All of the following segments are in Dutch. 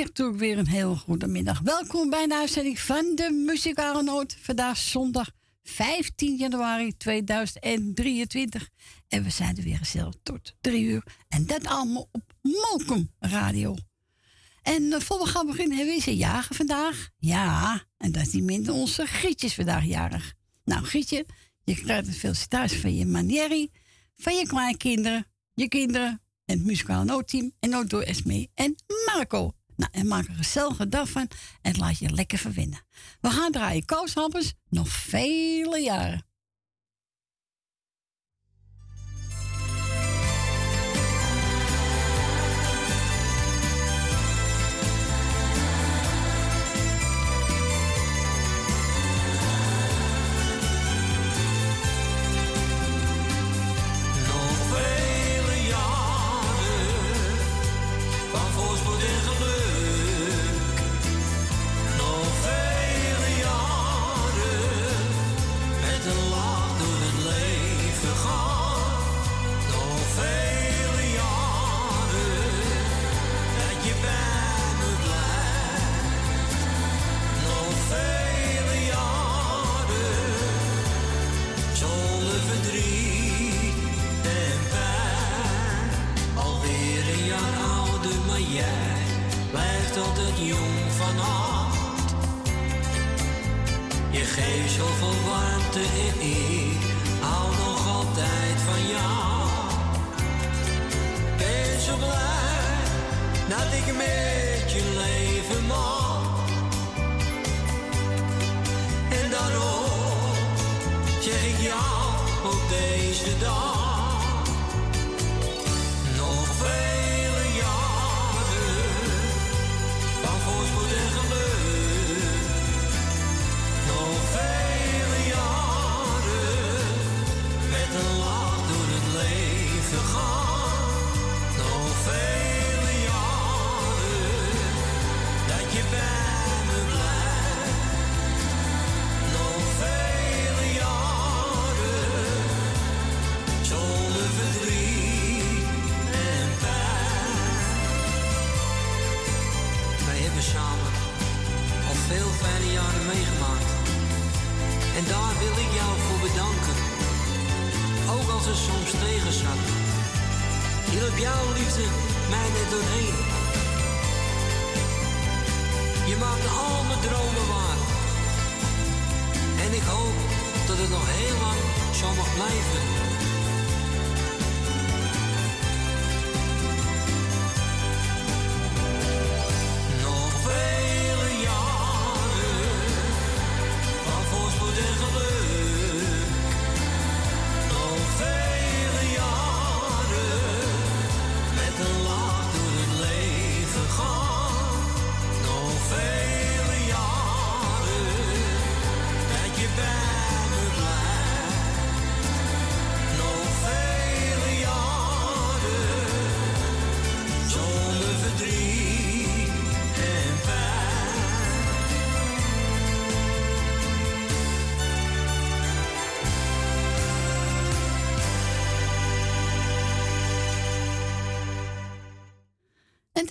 zeg natuurlijk weer een heel goede middag. Welkom bij de uitzending van de Muzikale Noot. Vandaag zondag 15 januari 2023. En we zijn er weer gezellig tot drie uur. En dat allemaal op Mokum Radio. En uh, voor we gaan beginnen hebben we een jager vandaag. Ja, en dat is niet minder onze Gietjes vandaag jarig. Nou Gietje, je krijgt een felicitatie van je manieri, van je kleinkinderen, je kinderen en het muzikale noodteam. En ook door Esme en Marco. Nou, en maak er een dag van en laat je lekker verwinnen. We gaan draaien kooshappers nog vele jaren.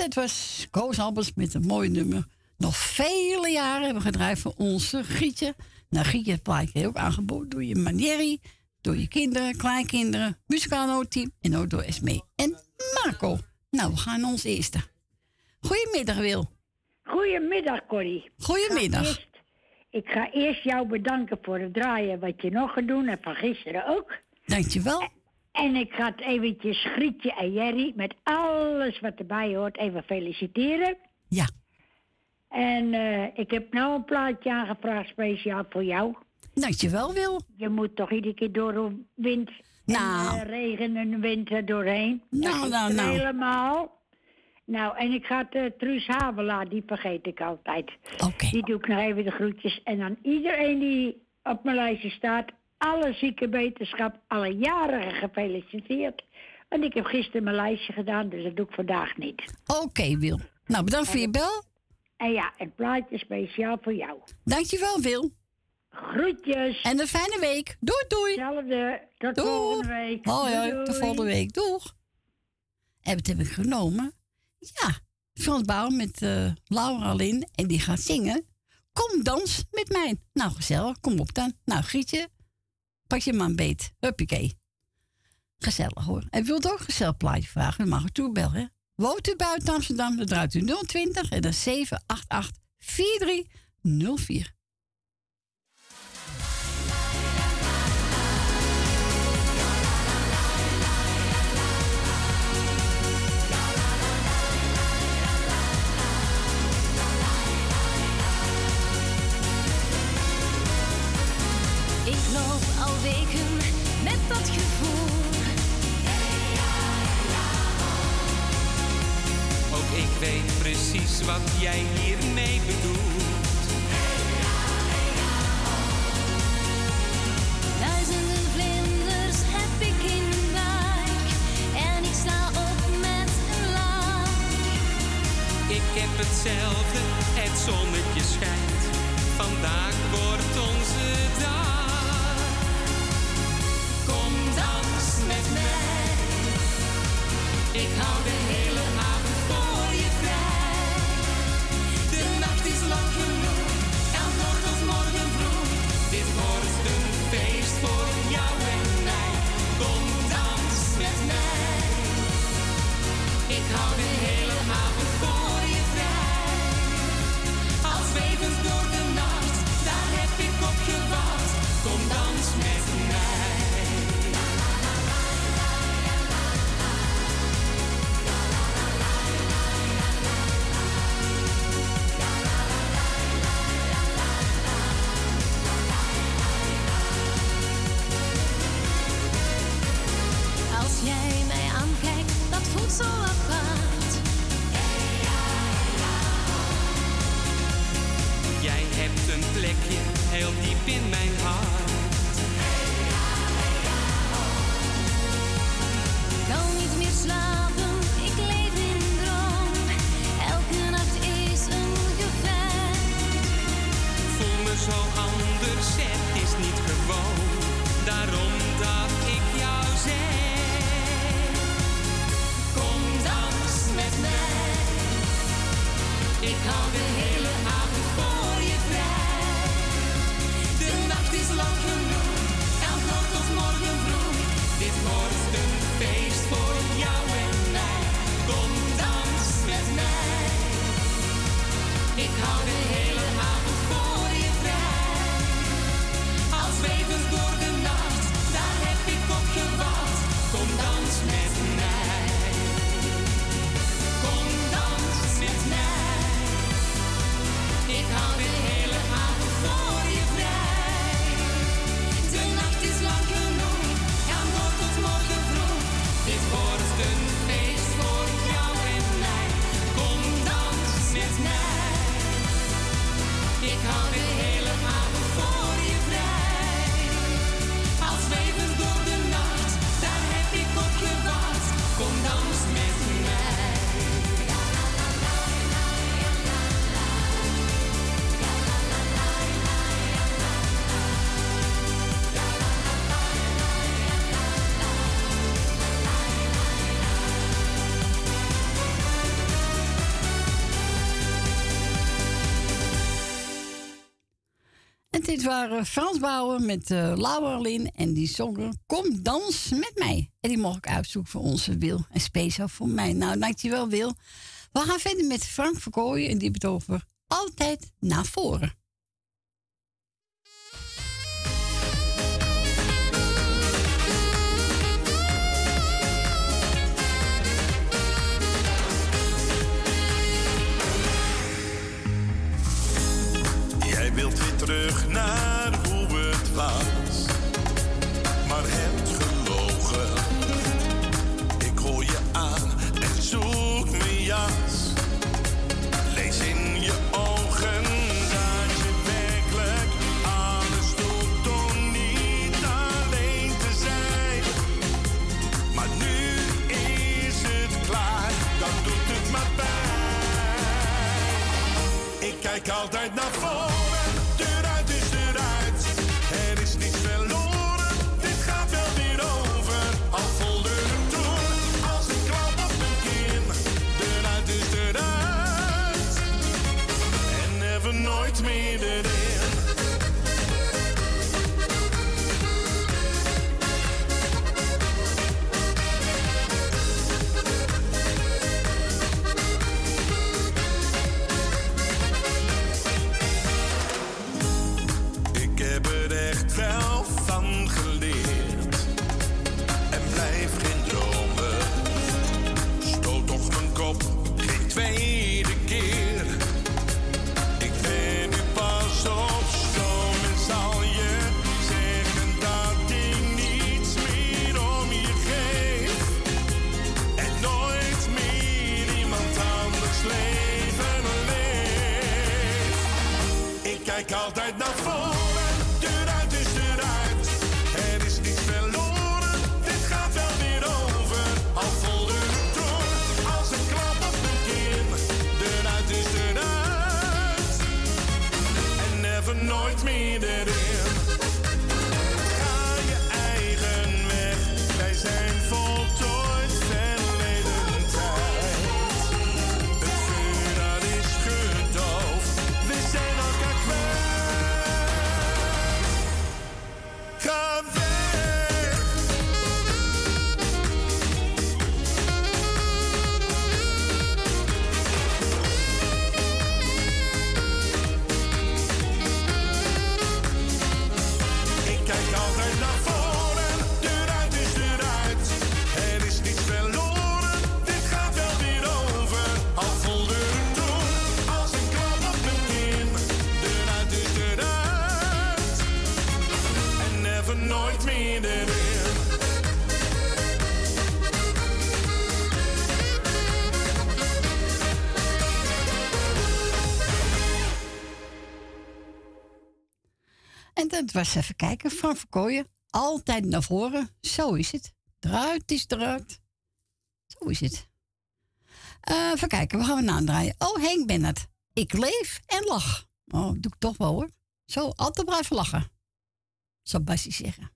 Het was Koos Albers met een mooi nummer. Nog vele jaren hebben we gedraaid voor onze Gietje. Nou, Gietje het plaatje ook aangeboden door je Manieri, door je kinderen, kleinkinderen, muzikaal team en ook door Esme en Marco. Nou, we gaan naar ons eerste. Goedemiddag, Wil. Goedemiddag, Corrie. Goedemiddag. Ik ga, ik ga eerst jou bedanken voor het draaien wat je nog gaat doen en van gisteren ook. Dankjewel. En ik ga het eventjes Grietje en Jerry met alles wat erbij hoort even feliciteren. Ja. En uh, ik heb nou een plaatje aangevraagd speciaal voor jou. Dankjewel, Wil. Je moet toch iedere keer door wind nou. en uh, regen en wind er doorheen. Nou, nou, nou. Helemaal. Nou, en ik ga het uh, Truus Havelaar, die vergeet ik altijd. Oké. Die doe ik nog even de groetjes. En aan iedereen die op mijn lijstje staat. Alle ziekenwetenschap, alle jaren gefeliciteerd. En ik heb gisteren mijn lijstje gedaan, dus dat doe ik vandaag niet. Oké, Wil. Nou, bedankt voor je bel. En ja, een plaatje speciaal voor jou. Dankjewel, Wil. Groetjes. En een fijne week. Doei, doei. Hetzelfde. Tot doei. volgende week. Hoi, hoi. Tot volgende week. Doeg. En wat heb ik genomen? Ja, Frans Bouw met uh, Laura Lin. En die gaat zingen. Kom dans met mij. Nou, gezellig. Kom op dan. Nou, Grietje, pak je een beet. Huppakee. Gezellig hoor. En wilt ook een gezellig plaatje vragen? Dan mag u toebellen. Woont u buiten Amsterdam? Dan draait u 020 en dan 788 4304. Loop al weken met dat gevoel. Ook ik weet precies wat jij hiermee bedoelt. Duizenden vlinders heb ik in mijn buik en ik sta op met een lach. Ik heb hetzelfde, het zonnetje dit waren Frans Bouwen met uh. En die zongen Kom dans met mij. En die mocht ik uitzoeken voor onze Wil. En speciaal voor mij. Nou, dankjewel Wil. We gaan verder met Frank Verkooyen. En die heeft het over altijd naar voren. Jij wilt terug naar hoe het was, maar heb gelogen. Ik roep je aan en zoek mijn jas. Lees in je ogen dat je werkelijk alles doet om niet alleen te zijn. Maar nu is het klaar, dan doet het maar bij. Ik kijk altijd naar voren. Kijk altijd naar voren, eruit is eruit. Er is niets verloren, dit gaat wel weer over. Al voelde het toen, als een klap op mijn kin. Eruit is eruit. En even nooit meer erin. Dat was even kijken van Verkooyen. Altijd naar voren. Zo is het. Eruit is eruit. Zo is het. Eh, even kijken, we gaan we aandraaien. Oh, Henk Bennett. Ik leef en lach. Oh, doe ik toch wel hoor. Zo, altijd blijven lachen. Zou Bassie zeggen.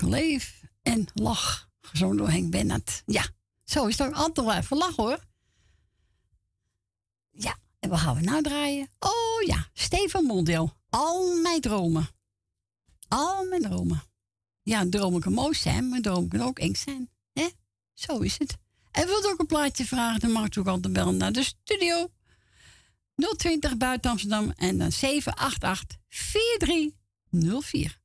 Leef en lach. Gezongen door Henk Bennett. Ja, zo is ook altijd blijven lachen hoor. Ja, en wat gaan we nou draaien? Oh ja, Stefan Mondeel. Al mijn dromen. Al mijn dromen. Ja, dromen kan mooi zijn, maar dromen kan ook eng zijn. hè? Zo is het. En wilt ook een plaatje vragen, dan mag u ook altijd bellen naar de studio. 020 buiten Amsterdam en dan 788 4304.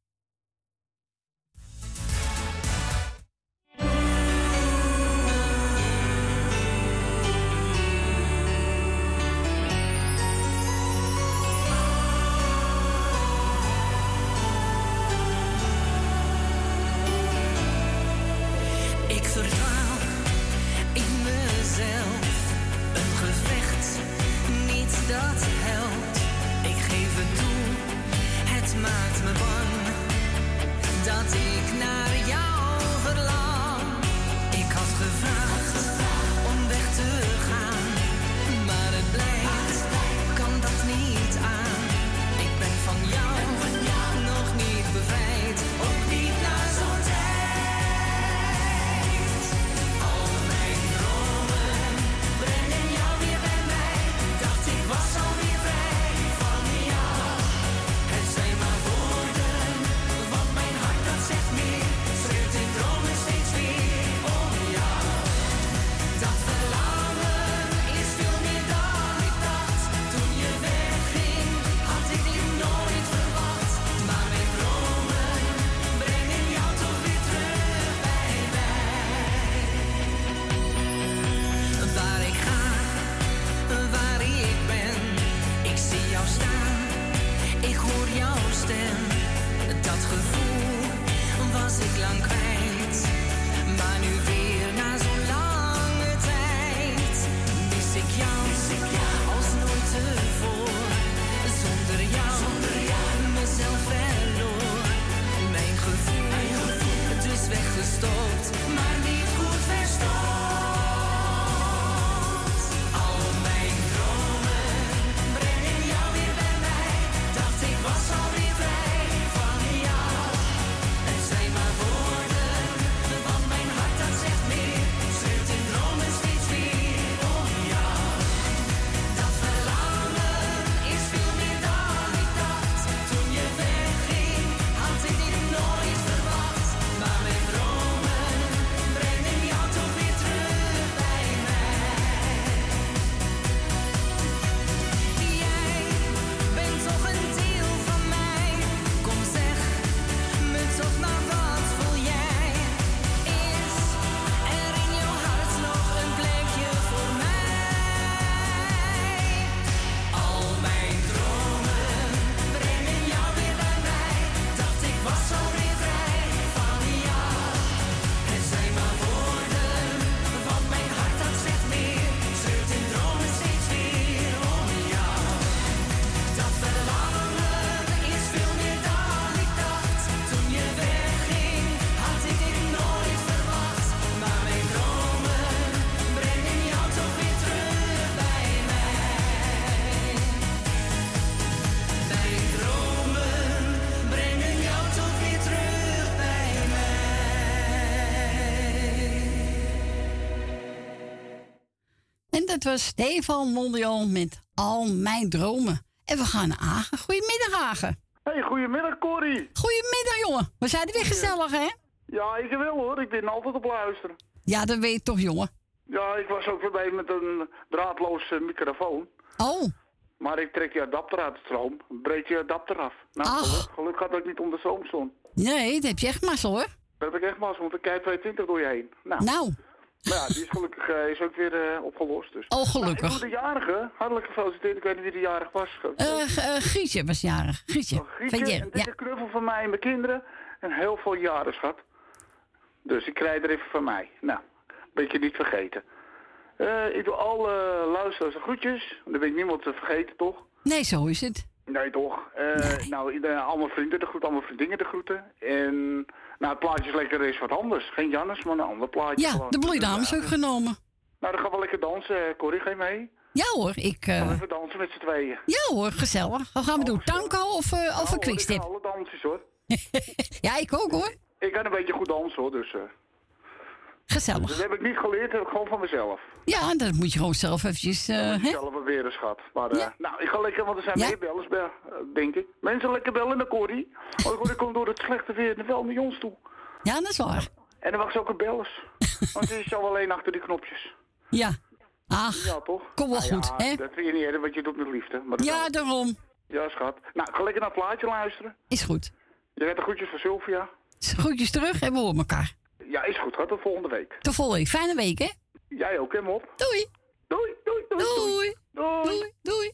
Dat was Stefan Mondial met Al Mijn Dromen. En we gaan naar Agen. Goedemiddag, Agen. Hey, goedemiddag Corrie. Goedemiddag, jongen. We zijn er weer gezellig, hè? Ja, ik wel hoor. Ik ben altijd op luisteren. Ja, dat weet je toch, jongen. Ja, ik was ook voorbij met een draadloze microfoon. Oh, Maar ik trek je adapter uit de stroom. Breed je adapter af. Nou, Ach. geluk, gaat dat ik niet onder stroom stond. nee, dat heb je echt mazzel, hoor. Daar heb ik echt maar want ik kijk 22 door je heen. Nou, Nou, maar ja, die is gelukkig eh, is ook weer eh, opgelost. Dus. oh, Nou, ik gelukkig. doe de jarige. Hartelijk gefeliciteerd. Ik weet niet wie de jarig was. G- eh, Grietje was jarig. Grietje. Oh, Grietje, Van een Jer- dikke ja. knuffel van mij en mijn kinderen. En heel veel jaren, schat. Dus ik krijg er even van mij. Nou, beetje niet vergeten. Ik doe alle luisteraars groetjes. Dan ben ik niemand te vergeten, toch? Nee, zo is het. Nee, toch? Eh, Nou, allemaal vrienden de groeten, allemaal vriendinnen de groeten. En nou, het plaatje is lekker is wat anders. Geen Jannes, maar een ander plaatje. Ja, gewoon. de bloeidames ook genomen. Nou, dan gaan we lekker dansen. eh, Corrie, ga je mee? Ja hoor, ik... eh, Gaan we even dansen met z'n tweeën. ja hoor, gezellig. Wat gaan we doen? Tango of, eh of een ik ga quickstep? alle dansjes, hoor. Ja, ik ook hoor. Ik kan een beetje goed dansen hoor, dus... eh Gezellig. dat heb ik niet geleerd, heb ik gewoon van mezelf. Ja, dat moet je gewoon zelf eventjes... hè? Zelf wel weer een schat. Maar, eh, Ja. nou, ik ga lekker, want er zijn Ja. meer bellers, bij, eh, denk ik. Mensen lekker bellen naar Corrie. Want ik kom door het slechte weer wel naar ons toe. Ja, dat is waar. En dan wacht ze ook een bellers. want die is zo alleen achter die knopjes. Ja. Ach, Ja, toch? Kom wel Nou goed, ja, hè? Dat vind je niet erg, want je doet met liefde. Maar dat ja, wel. daarom. Ja, schat. Nou, ga lekker naar het plaatje luisteren. Is goed. Je hebt de groetjes van Sylvia. Groetjes terug en we horen elkaar. Ja, is goed. Gaat tot volgende week. Tot volgende week. Fijne week, hè? Jij ook, hè, Mop? Doei. Doei, doei, doei. Doei. Doei. Doei. Doei.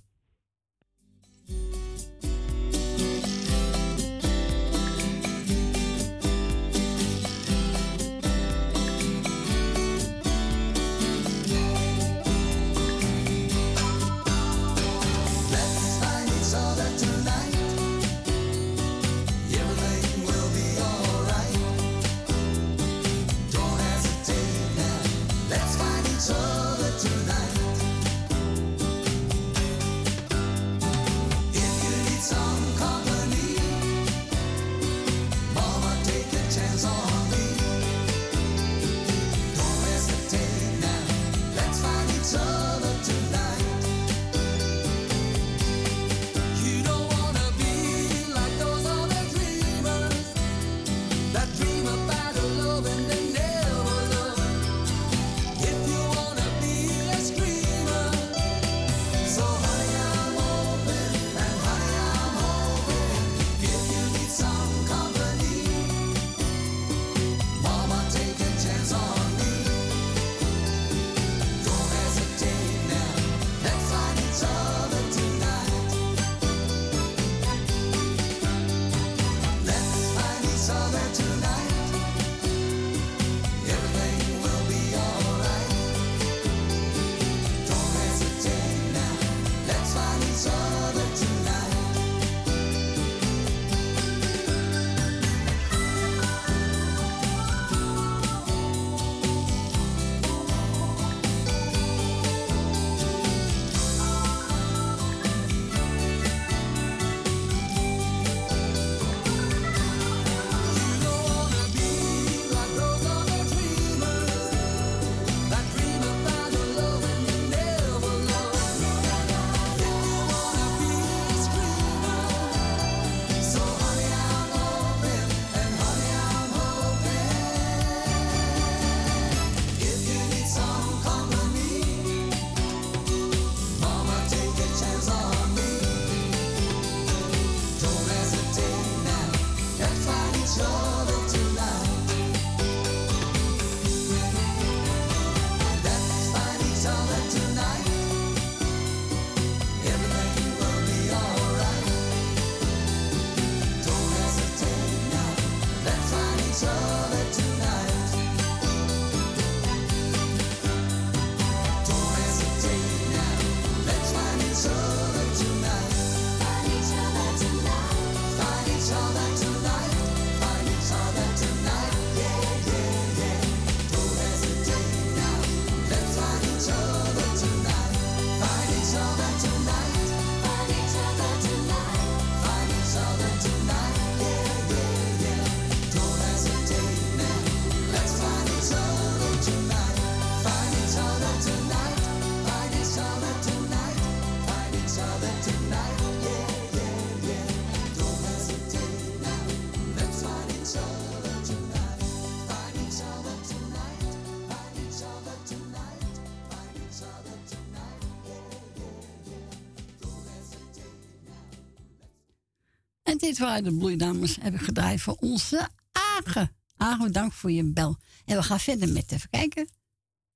De bloeidames. Heb ik gedraaid voor onze Agen. Agen, dank voor je bel. En we gaan verder met, even kijken.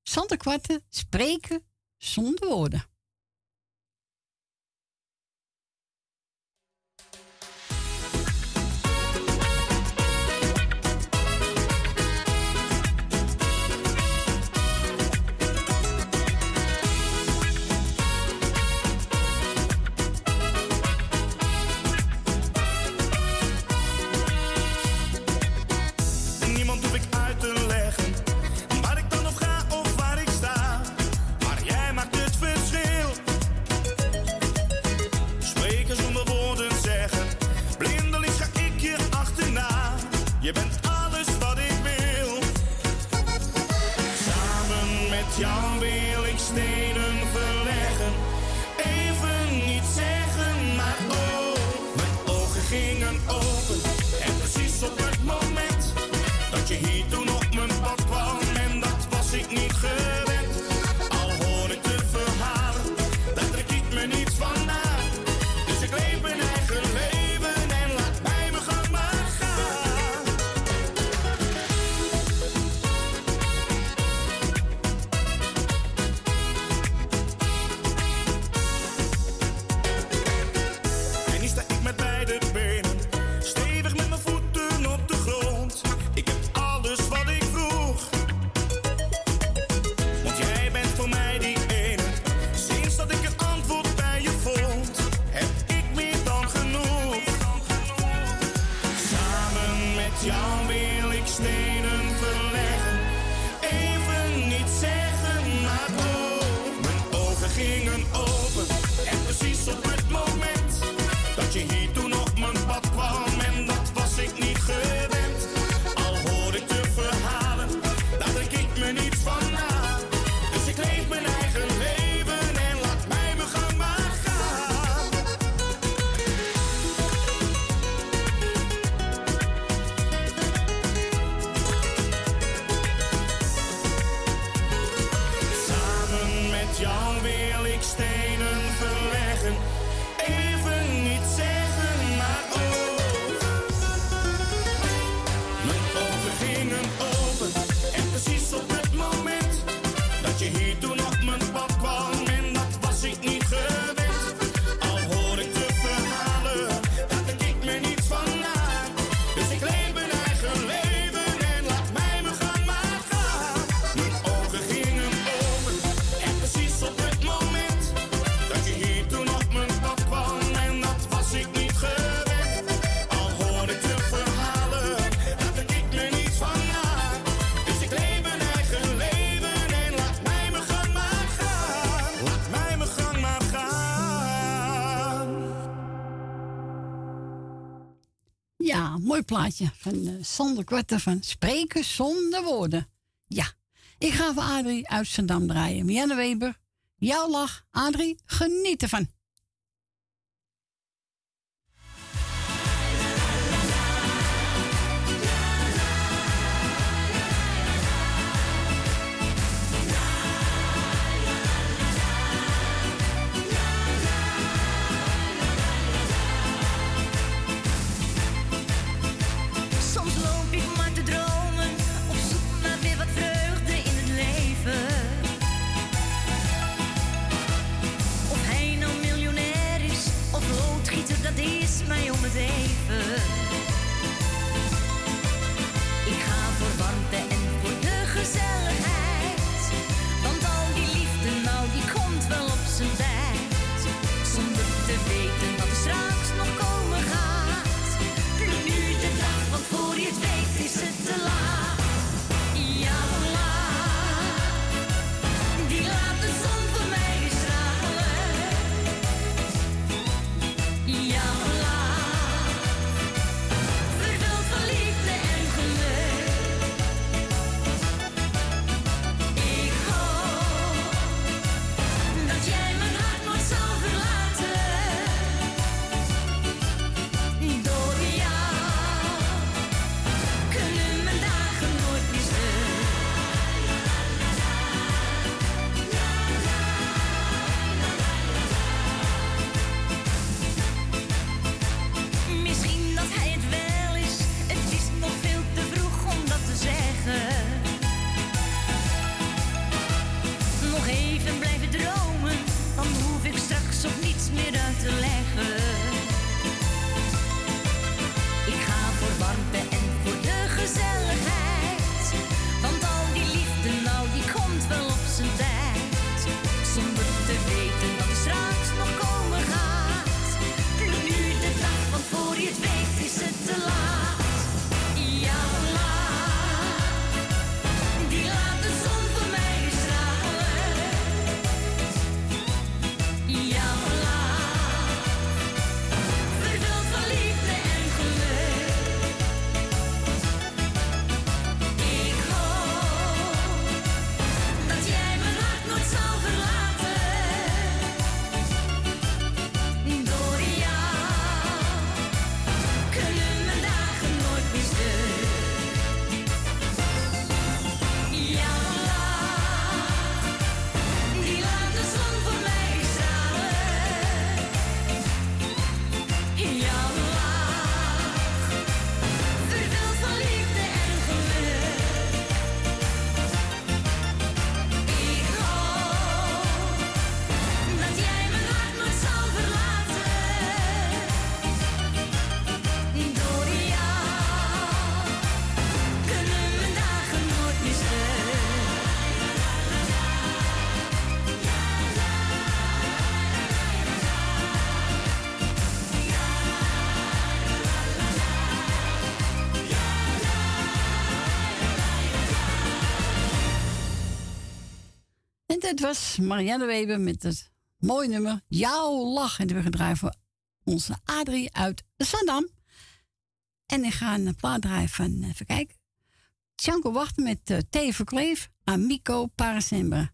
Santa Kwarten, spreken zonder woorden. plaatje van eh, uh, Sander Kwarten van Spreken zonder woorden. Ja, ik ga voor Adrie uit Zandam draaien. Mianne Weber, jouw lach. Adrie, genieten van. Was Marianne Weber met het mooie nummer Jouw Lach. En we gedraaid voor onze Adrie uit Zandam. En ik ga een plaat draaien van, even kijken. Tjanko wachten met uh, Thee Verkleef aan Mico.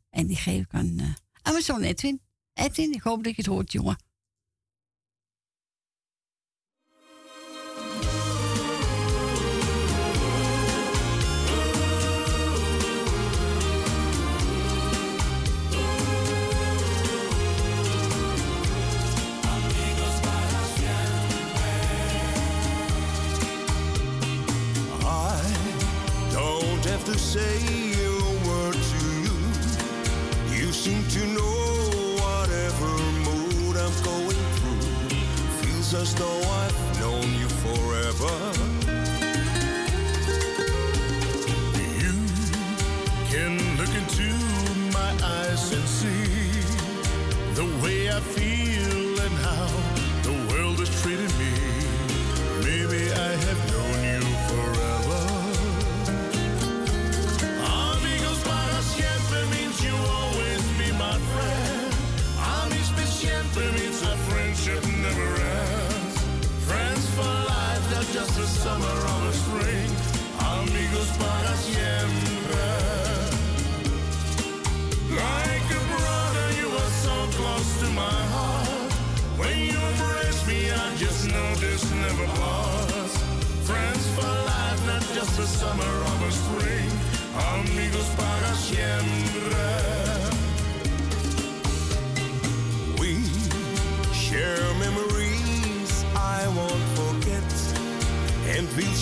En die geef ik aan, uh, aan mijn zoon Edwin. Edwin, ik hoop dat je het hoort, jongen. To say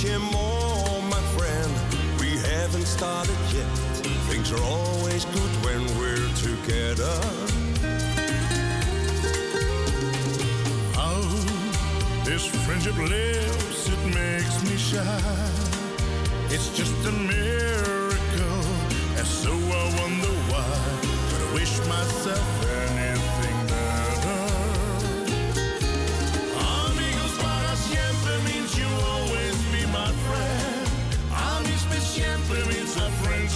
and we'll more, my friend. We haven't started yet. Things are always good when we're together. How this friendship lives, it makes me shine. It's just a miracle, and so I wonder why. But I wish myself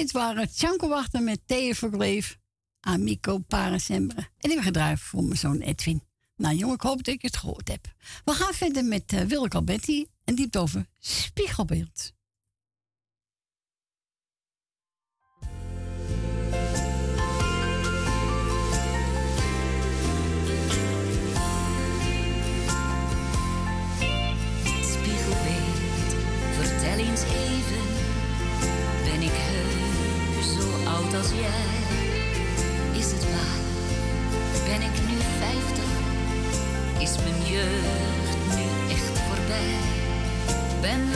Dit waren Tjanko Wachter met Theo Verkleef, Amico Parasembre. En we gedraaid voor mijn zoon Edwin. Nou jongen, ik hoop dat ik het gehoord heb. We gaan verder met uh, Alberti en die het over. Spiegelbeeld,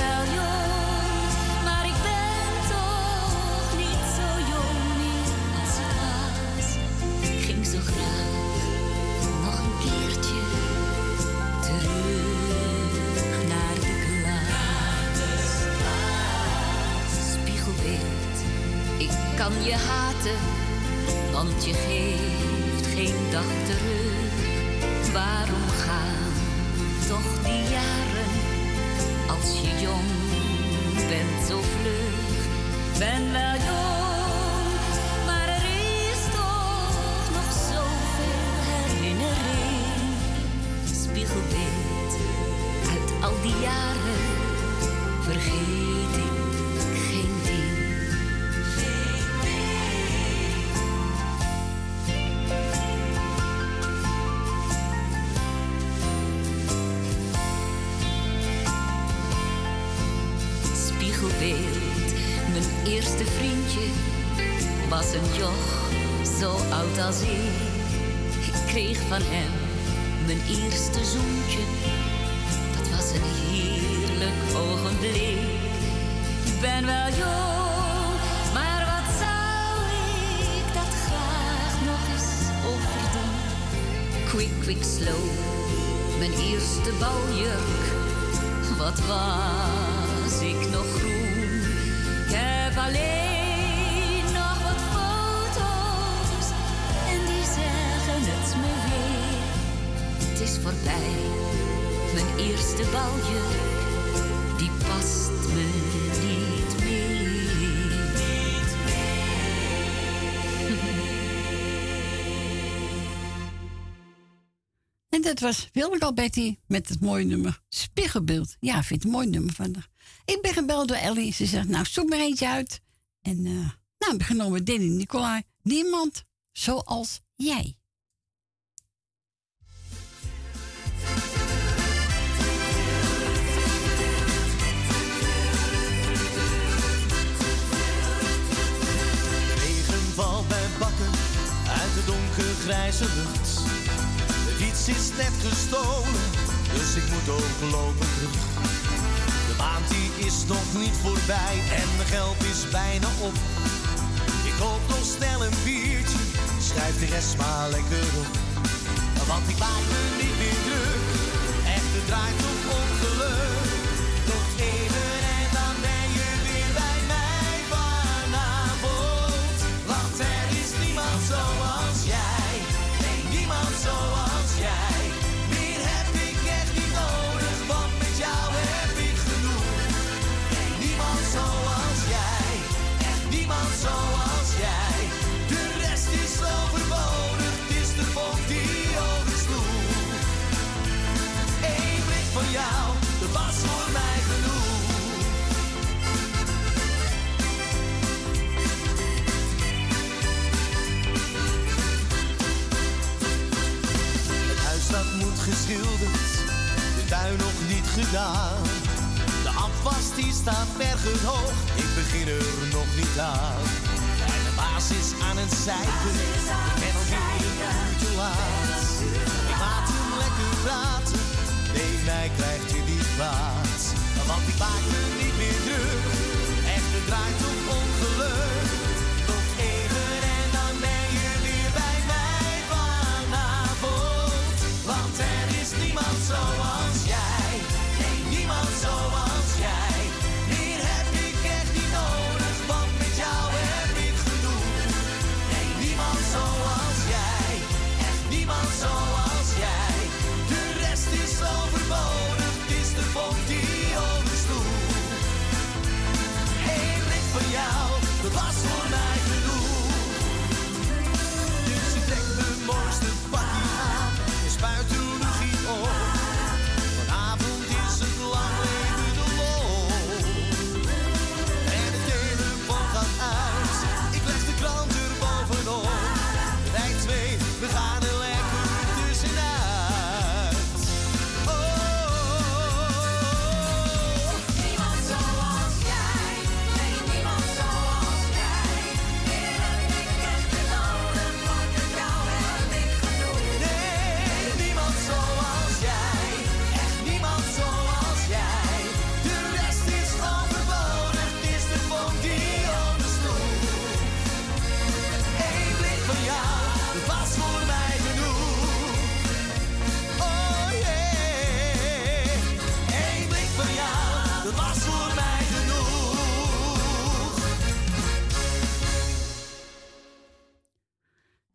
Ben wel vriendje was een joch zo oud als ik. Ik kreeg van hem mijn eerste zoentje. Dat was een heerlijk ogenblik. Ik ben wel jong, maar wat zou ik dat graag nog eens overdoen? Quick, quick, slow, mijn eerste baljurk. Wat was ik nog groen? Ik heb alleen voorbij, mijn eerste baljurk, die past me niet meer. Niet En dat was Wilde Betty met het mooie nummer Spiegelbeeld. Ja, ik vind het een mooi nummer van. Ik ben gebeld door Ellie. Ze zegt, nou, zoek maar eentje uit. En eh nou, ik ben genomen Danny Nicolai. Niemand zoals jij. Donkergrijze lucht. De fiets is net gestolen, dus ik moet ook lopen terug. De maand die is nog niet voorbij en mijn geld is bijna op. Ik koop nog snel een biertje, schrijf de rest maar lekker op. Want ik maak me niet meer druk, echt het draait om ongeluk. Gedaan. De afwas die staat bergen hoog, ik begin er nog niet aan. En de baas is aan het zeiken, ik ben alweer een uurtje laat. Ik laat hem lekker praten, nee mij krijgt je niet kwaad. Want ik maak me niet meer druk, echt het draait om ongeluk.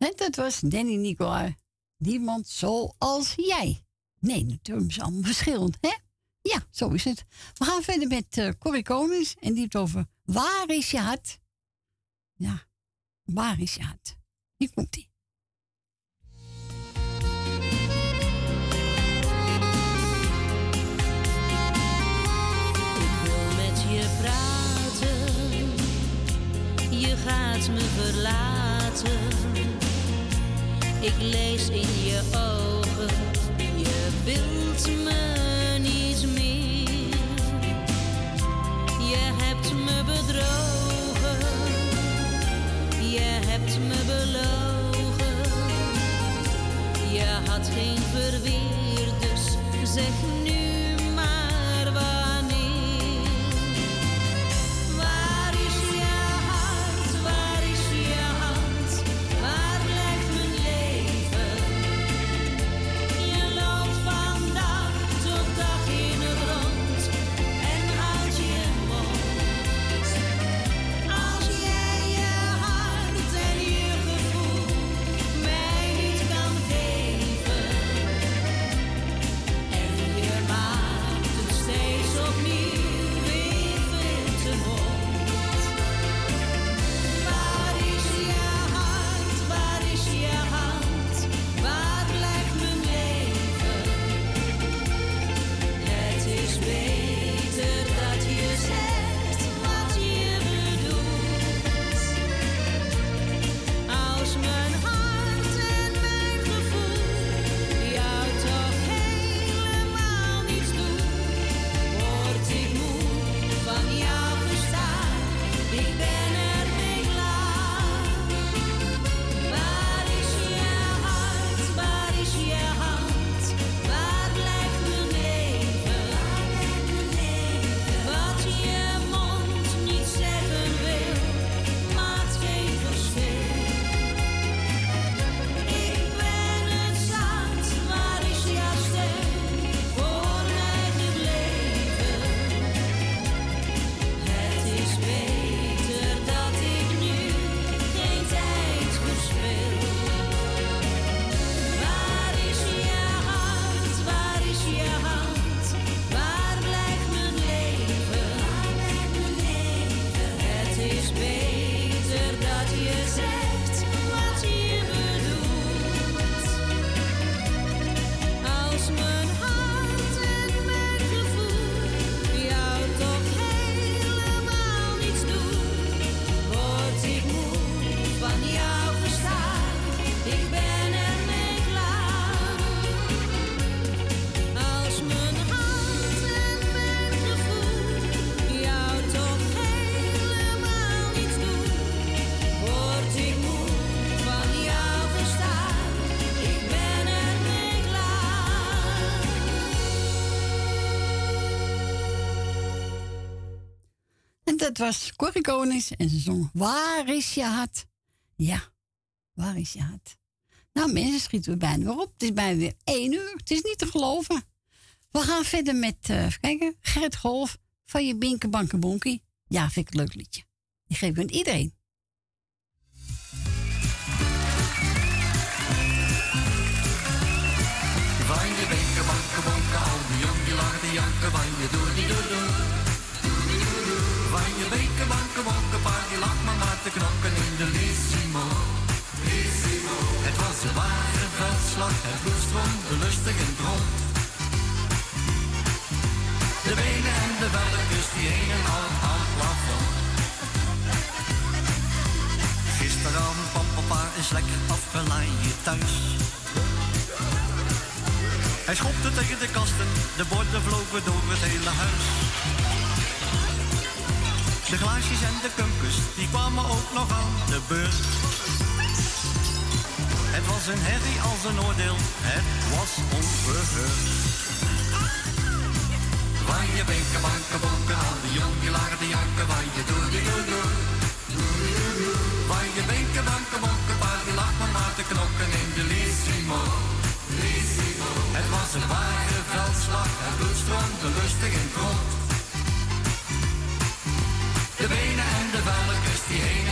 En dat was Danny Nicolai. Niemand zoals jij. Nee, natuurlijk is allemaal verschillend, hè? Ja, zo is het. We gaan verder met uh, Corrie Konings en die heeft over Waar is je hart? Ja, waar is je hart? Hier komt ie. Ik wil met je praten, je gaat me verlaten. Ik lees in je ogen, je wilt me niet meer. Je hebt me bedrogen, je hebt me belogen. Je had geen verweer, dus zeg nu was Corrie Konings en ze zong Waar is je hart? Ja, waar is je hart? Nou mensen, schieten we bijna weer op. Het is bijna weer één uur. Het is niet te geloven. We gaan verder met, eh kijken, Gert Golf van je Binke Banke Bonkie. Ja, vind ik een leuk liedje. Die geef ik aan iedereen. Van je al die die janken, je het bloed lustig in het rond. De benen en de velletjes die hingen al aan het plafond. Gisteravond kwam papa is lekker afgeleid thuis. Hij schopte tegen de kasten, de borden vlogen door het hele huis. De glaasjes en de kumpus, die kwamen ook nog aan de beurt. Het was een herrie als een oordeel, het was onverheurd. Van je benken, banken, bonken, al die jong die lagen te janken, van je doe die doe doe. Van je benken, banken, bonken, paar die lag maar maar te knokken in de Lissimo. Het was een ware veldslag, het bloed stroomde lustig in het rond. De benen en de velletjes die hingen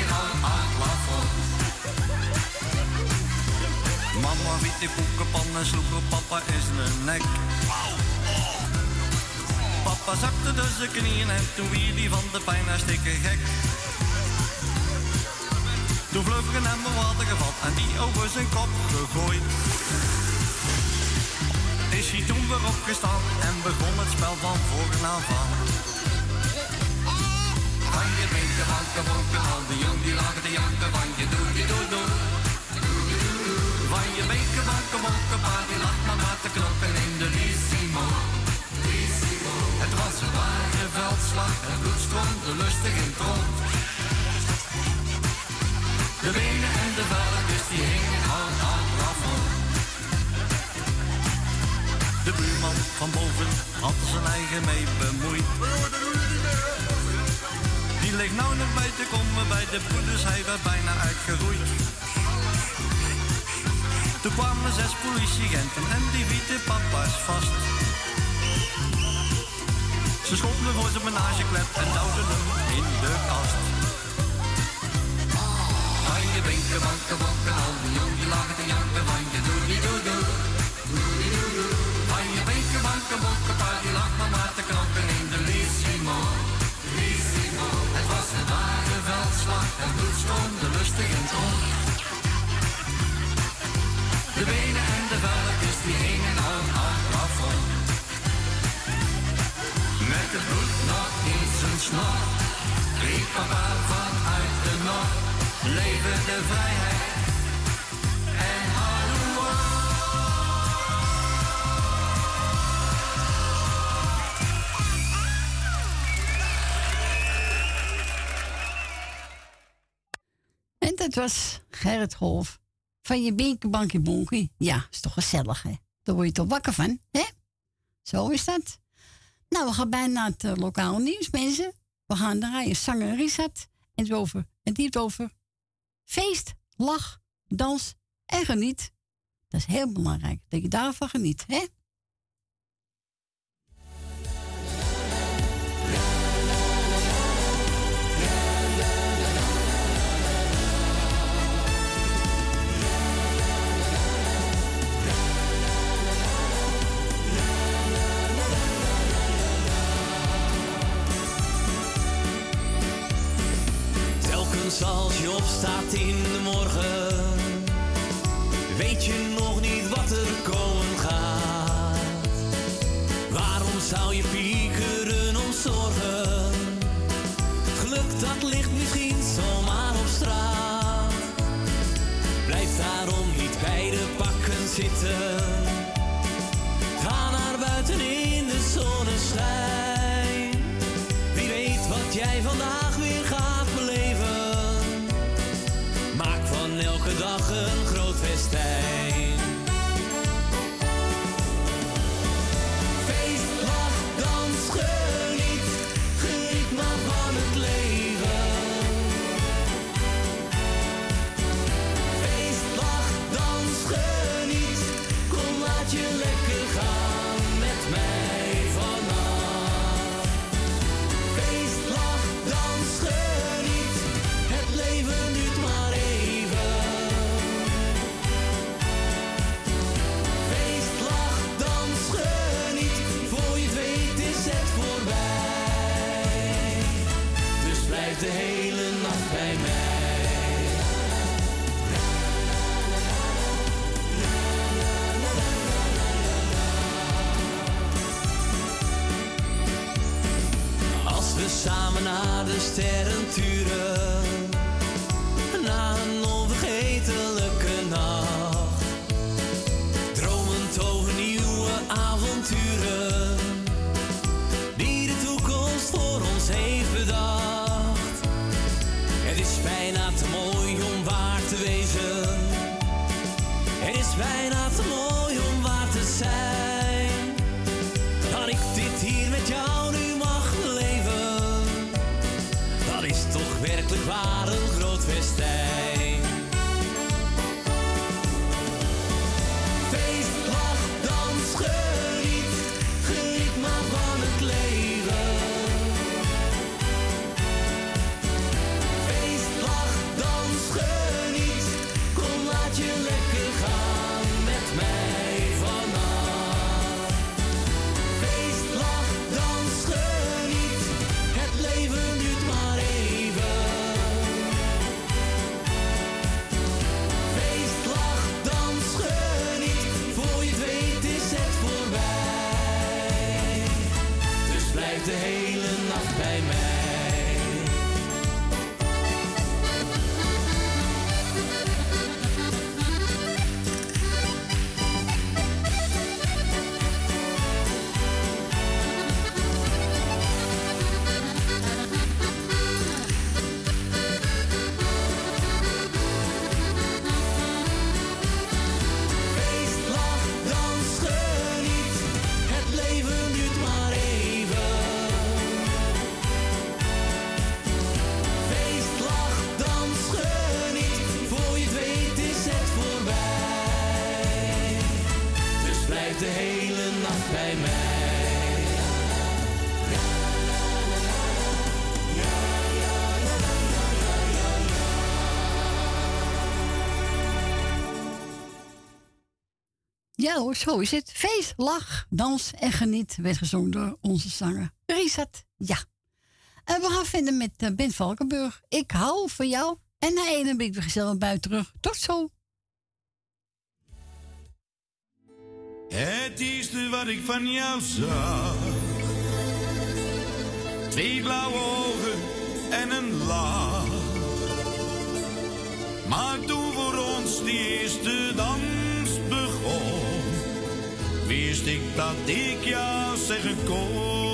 Mama wiet die koekenpan en sloeg op papa in zijn nek. Papa zakte dus de knieën en toen wie die van de pijn hartstikke gek. Toen vlug er hem een water gevat en die over zijn kop gegooid. Is hij toen weer opgestaan en begon het spel van voren af aan. Van je je binken, wanken, bonken, al die jong die lagen te janken van je doe, die doe, doe. Van je wanken, bonken, pa die lag maar te knokken in de Lissimo. Het was een ware veldslag, het bloed stroomde lustig in het rond. De benen en de velletjes die hingen aan het plafond. De buurman van boven had zijn eigen mee bemoeid. Die ligt nou nog bij te komen bij de broeders, hij werd bijna uitgeroeid. Toen kwamen zes politieagenten en die wieten papa's vast. Ze schonden voor zijn menageklep en duwden hem in de kast. Van je winken, wanken, wanken, al die jong die lagen te janken van je doe die de vrijheid en. En dat was Gerrit Golf. Van je binken, bankje, bonkie. Ja, is toch gezellig, hè? Daar word je toch wakker van, hè? Zo is dat. Nou, we gaan bijna naar het eh, lokale nieuws, mensen. We gaan draaien zanger. En het, over, en die over feest, lach, dans en geniet. Dat is heel belangrijk, dat je daarvan geniet, hè? Als je opstaat in de morgen, weet je nog niet wat er komen gaat. Waarom zou je piekeren om zorgen? Geluk dat ligt misschien zomaar op straat. Blijf daarom niet bij de pakken zitten. Ga naar buiten in de zonneschijn. Wie weet wat jij vandaag de sterren turen, Oh zo is het. Feest, lach, dans en geniet werd gezongen door onze zanger Rizat. Ja. En we gaan vinden met uh, Ben Valkenburg. Ik hou van jou. En na een ben ik weer gezellig buiten terug. Tot zo. Het eerste wat ik van jou zag. Twee blauwe ogen en een lach. Maar doe voor ons die eerste dans wist ik dat ik jou zeggen kon.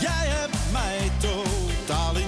Jij hebt mij totaal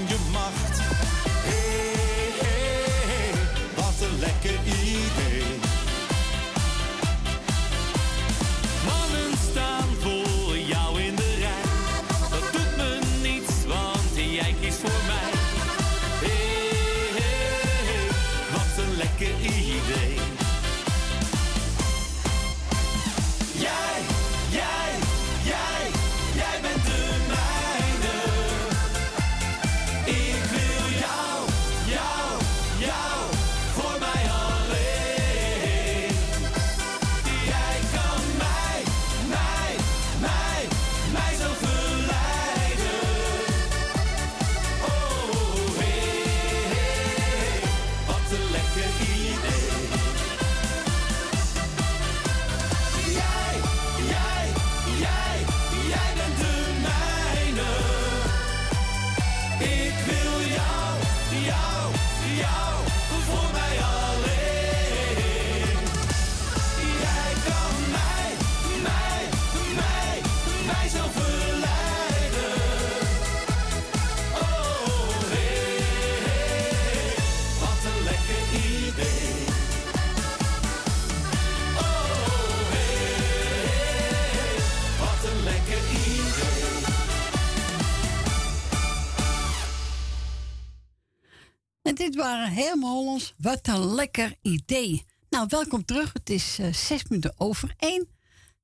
dit waren helemaal Hollands. Wat een lekker idee. Nou, welkom terug. Het is eh, zes minuten over één.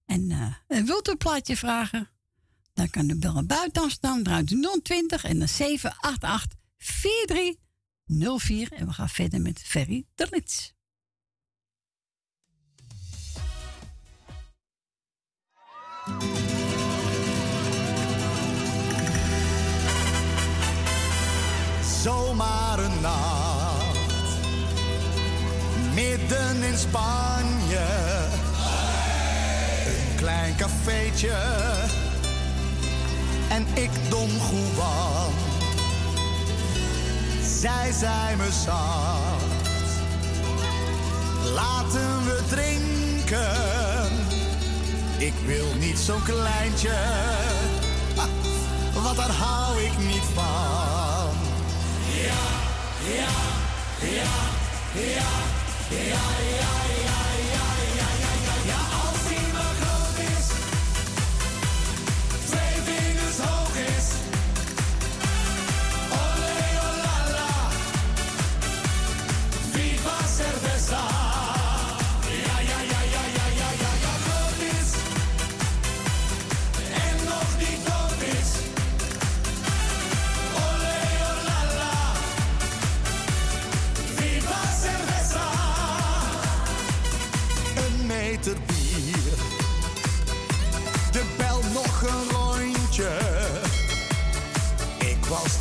En, en wilt u een plaatje vragen? Dan kan u bellen buiten staan. Draait u 020 en dan 788 4304. En we gaan verder met Ferry de Lits. Zomaar een nacht, in Spanje. Een klein cafeetje en ik Don Juan. Zij zei me zacht, laten we drinken. Ik wil niet zo'n kleintje, ha, want daar hou ik niet van. Ja, ja, ja, ja, Yeah, yeah, yeah.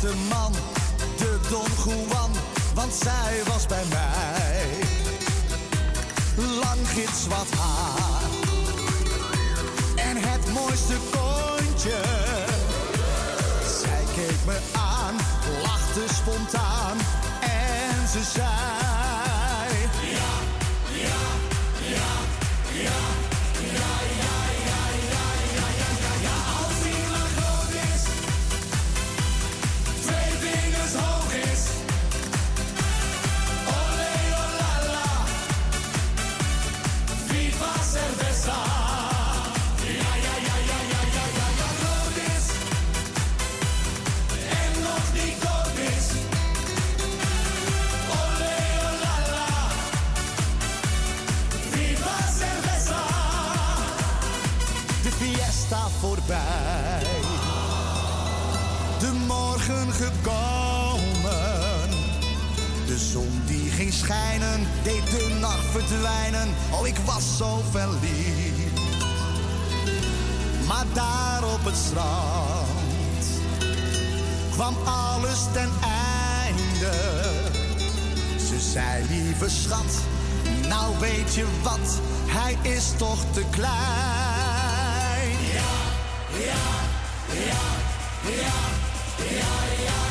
De man, de Don Juan, want zij was bij mij. Lang gitzwart haar en het mooiste kontje. Zij keek me aan, lachte spontaan en ze zei... De zon die ging schijnen, deed de nacht verdwijnen. Oh, ik was zo verliefd. Maar daar op het strand kwam alles ten einde. Ze zei, lieve schat, nou weet je wat, hij is toch te klein. Ja, ja, ja, ja, Yeah, yeah.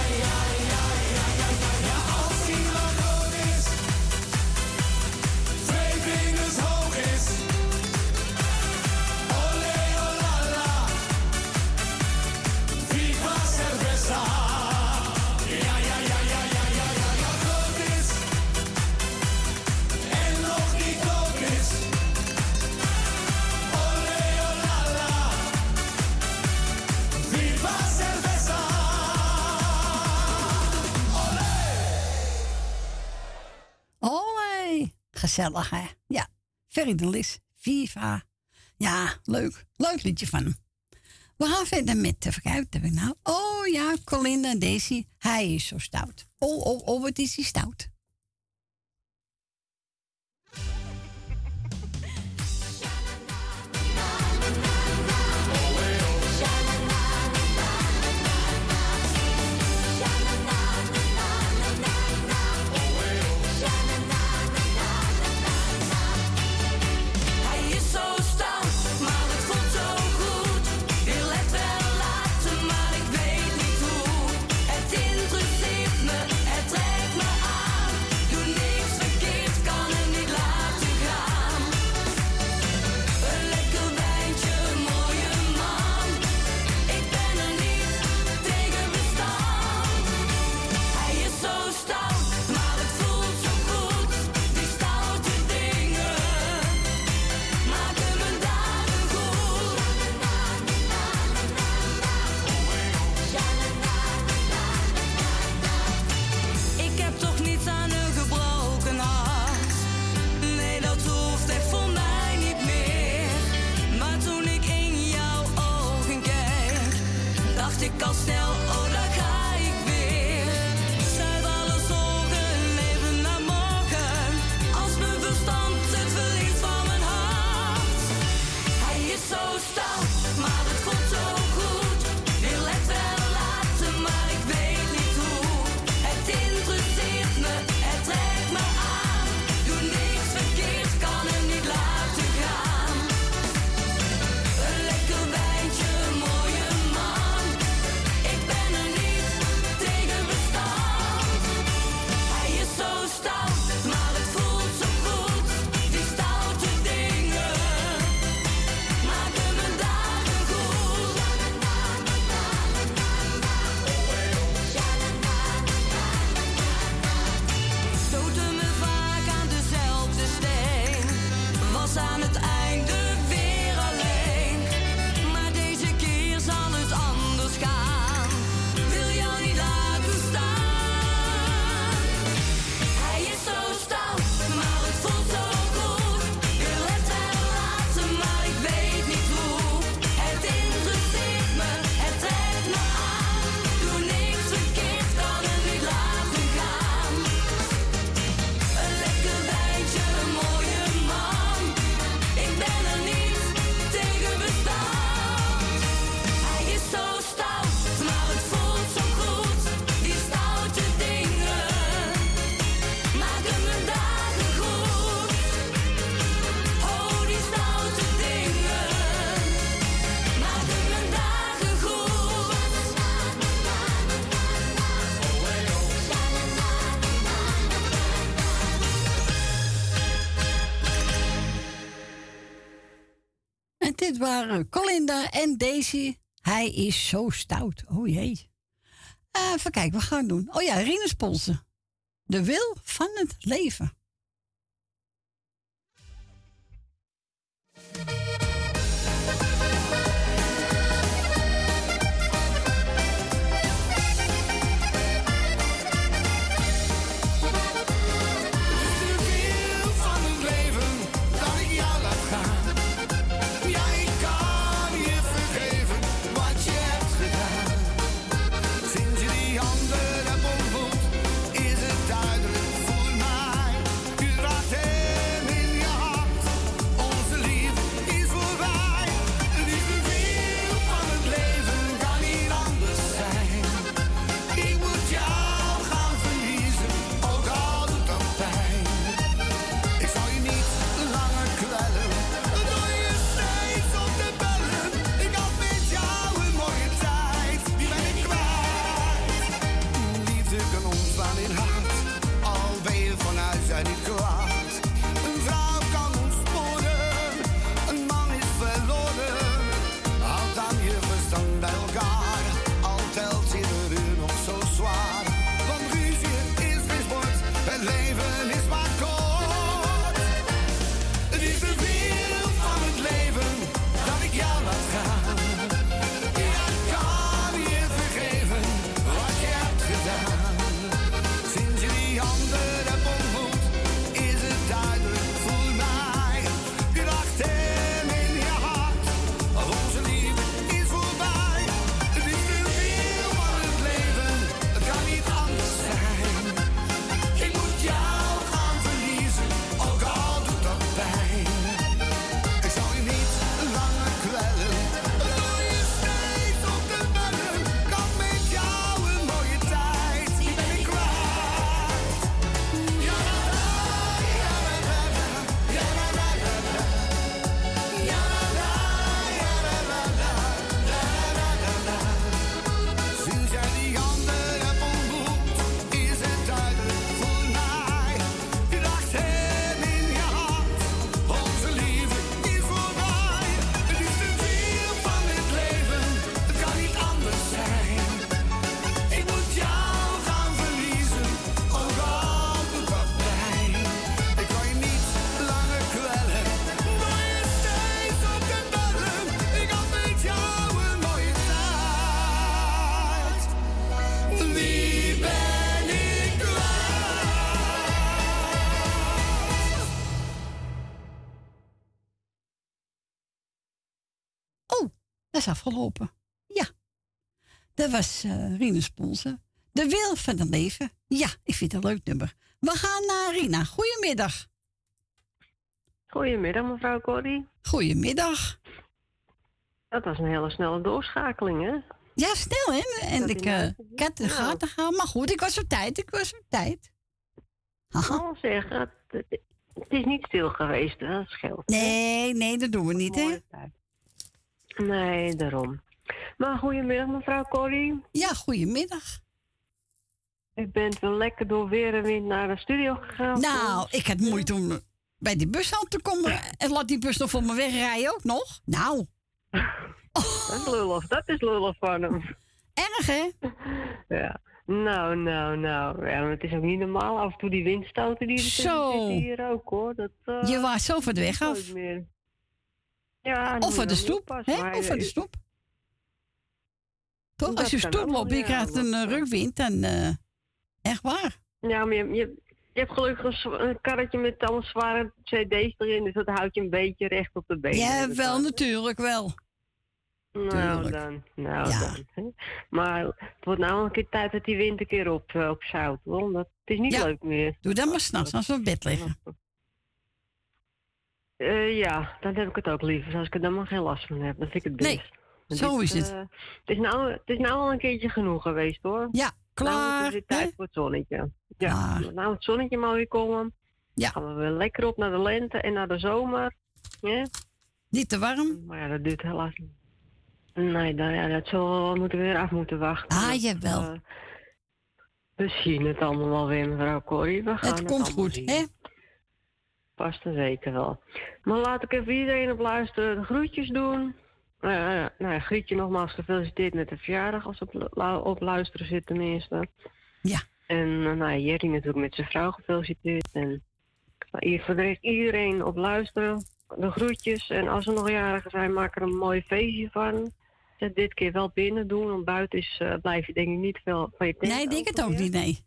Gezellig, hè? Ja. Ferry de Lis, Viva. Ja, leuk. Leuk liedje van hem. We gaan verder met, te kijken, heb nou? Oh ja, Colinda Daisy. Hij is zo stout. Oh, oh, oh, wat is hij stout. waren Colinda en Daisy. Hij is zo stout. Oh jee. Eh, even kijken, we gaan doen. Oh ja, Rinus Polsen. De wil van het leven. Afgelopen. Ja. Dat was eh Rina Sponsen. De wil van het leven. Ja, ik vind het een leuk nummer. We gaan naar Rina. Goedemiddag. Goedemiddag, mevrouw Corrie. Goedemiddag. Dat was een hele snelle doorschakeling, hè? Ja, snel hè? En Dat ik, in eh, ik had de gaten gehaald. Maar goed, ik was op tijd. Ik was op tijd. Haha. Oh, zeg, het, het- het is niet stil geweest, hè? Dat scheelt. Nee, nee, dat doen we niet, hè? Nee, daarom. Maar goedemiddag, mevrouw Corrie. Ja, goedemiddag. U bent wel lekker door weer en wind naar de studio gegaan. Nou, ik had moeite om bij die bus aan te komen. En laat die bus nog voor me wegrijden ook nog. Nou. Dat is lullig, dat is lullig van hem. Erg, hè? Ja. Nou, nou, nou. Ja, het is ook niet normaal af en toe die windstoten die er Zo. zitten hier ook, hoor. Dat, eh, Je waait zo van de weg af. meer. Ja, Of van de stoep, hè? Of van de stoep. Toch? Dat Als je stoep loopt en je krijgt een dat, eh, rukwind, dan... eh, echt waar. Ja, maar je, je, je hebt gelukkig een, karretje met allemaal zware cd's erin, dus dat houdt je een beetje recht op de benen. Ja, wel, natuurlijk wel. Nou tuurlijk. dan, nou Ja. dan. hè. Maar het wordt nou een keer tijd dat die wind een keer op, eh, op zout. Want het is niet Ja. leuk meer. Doe dan maar s'nachts als we op bed liggen. Eh, ja, dan heb ik het ook liever. Als ik er dan maar geen last van heb, dan vind ik het best. Nee, Want zo dit, is het. eh, het, is nou, het is nou al een keertje genoeg geweest, hoor. Ja, Nou klaar. het weer tijd voor het zonnetje. Ja, nou het zonnetje mag weer komen. Ja. gaan we weer lekker op naar de lente en naar de zomer. Ja? Niet te warm? Maar ja, dat duurt helaas niet. Nee, dan, ja, dat zal, moeten we weer af moeten wachten. Ah, jawel. eh, we zien het allemaal wel weer, mevrouw Corrie. We gaan Het komt allemaal goed, zien. hè? Past er zeker wel. Maar laat ik even iedereen op luisteren de groetjes doen. Eh, nou ja, Grietje nogmaals gefeliciteerd met de verjaardag als ze op, op luisteren zit tenminste. Ja. En uh, nou, ja, Jerry natuurlijk met zijn vrouw gefeliciteerd. En nou, hier voor de rest iedereen op luisteren. De groetjes. En als er nog jarigen zijn, maak er een mooi feestje van. Zet dit keer wel binnen doen, want buiten is, eh, blijf je denk ik niet veel van je Nee, ik denk het ook niet, nee.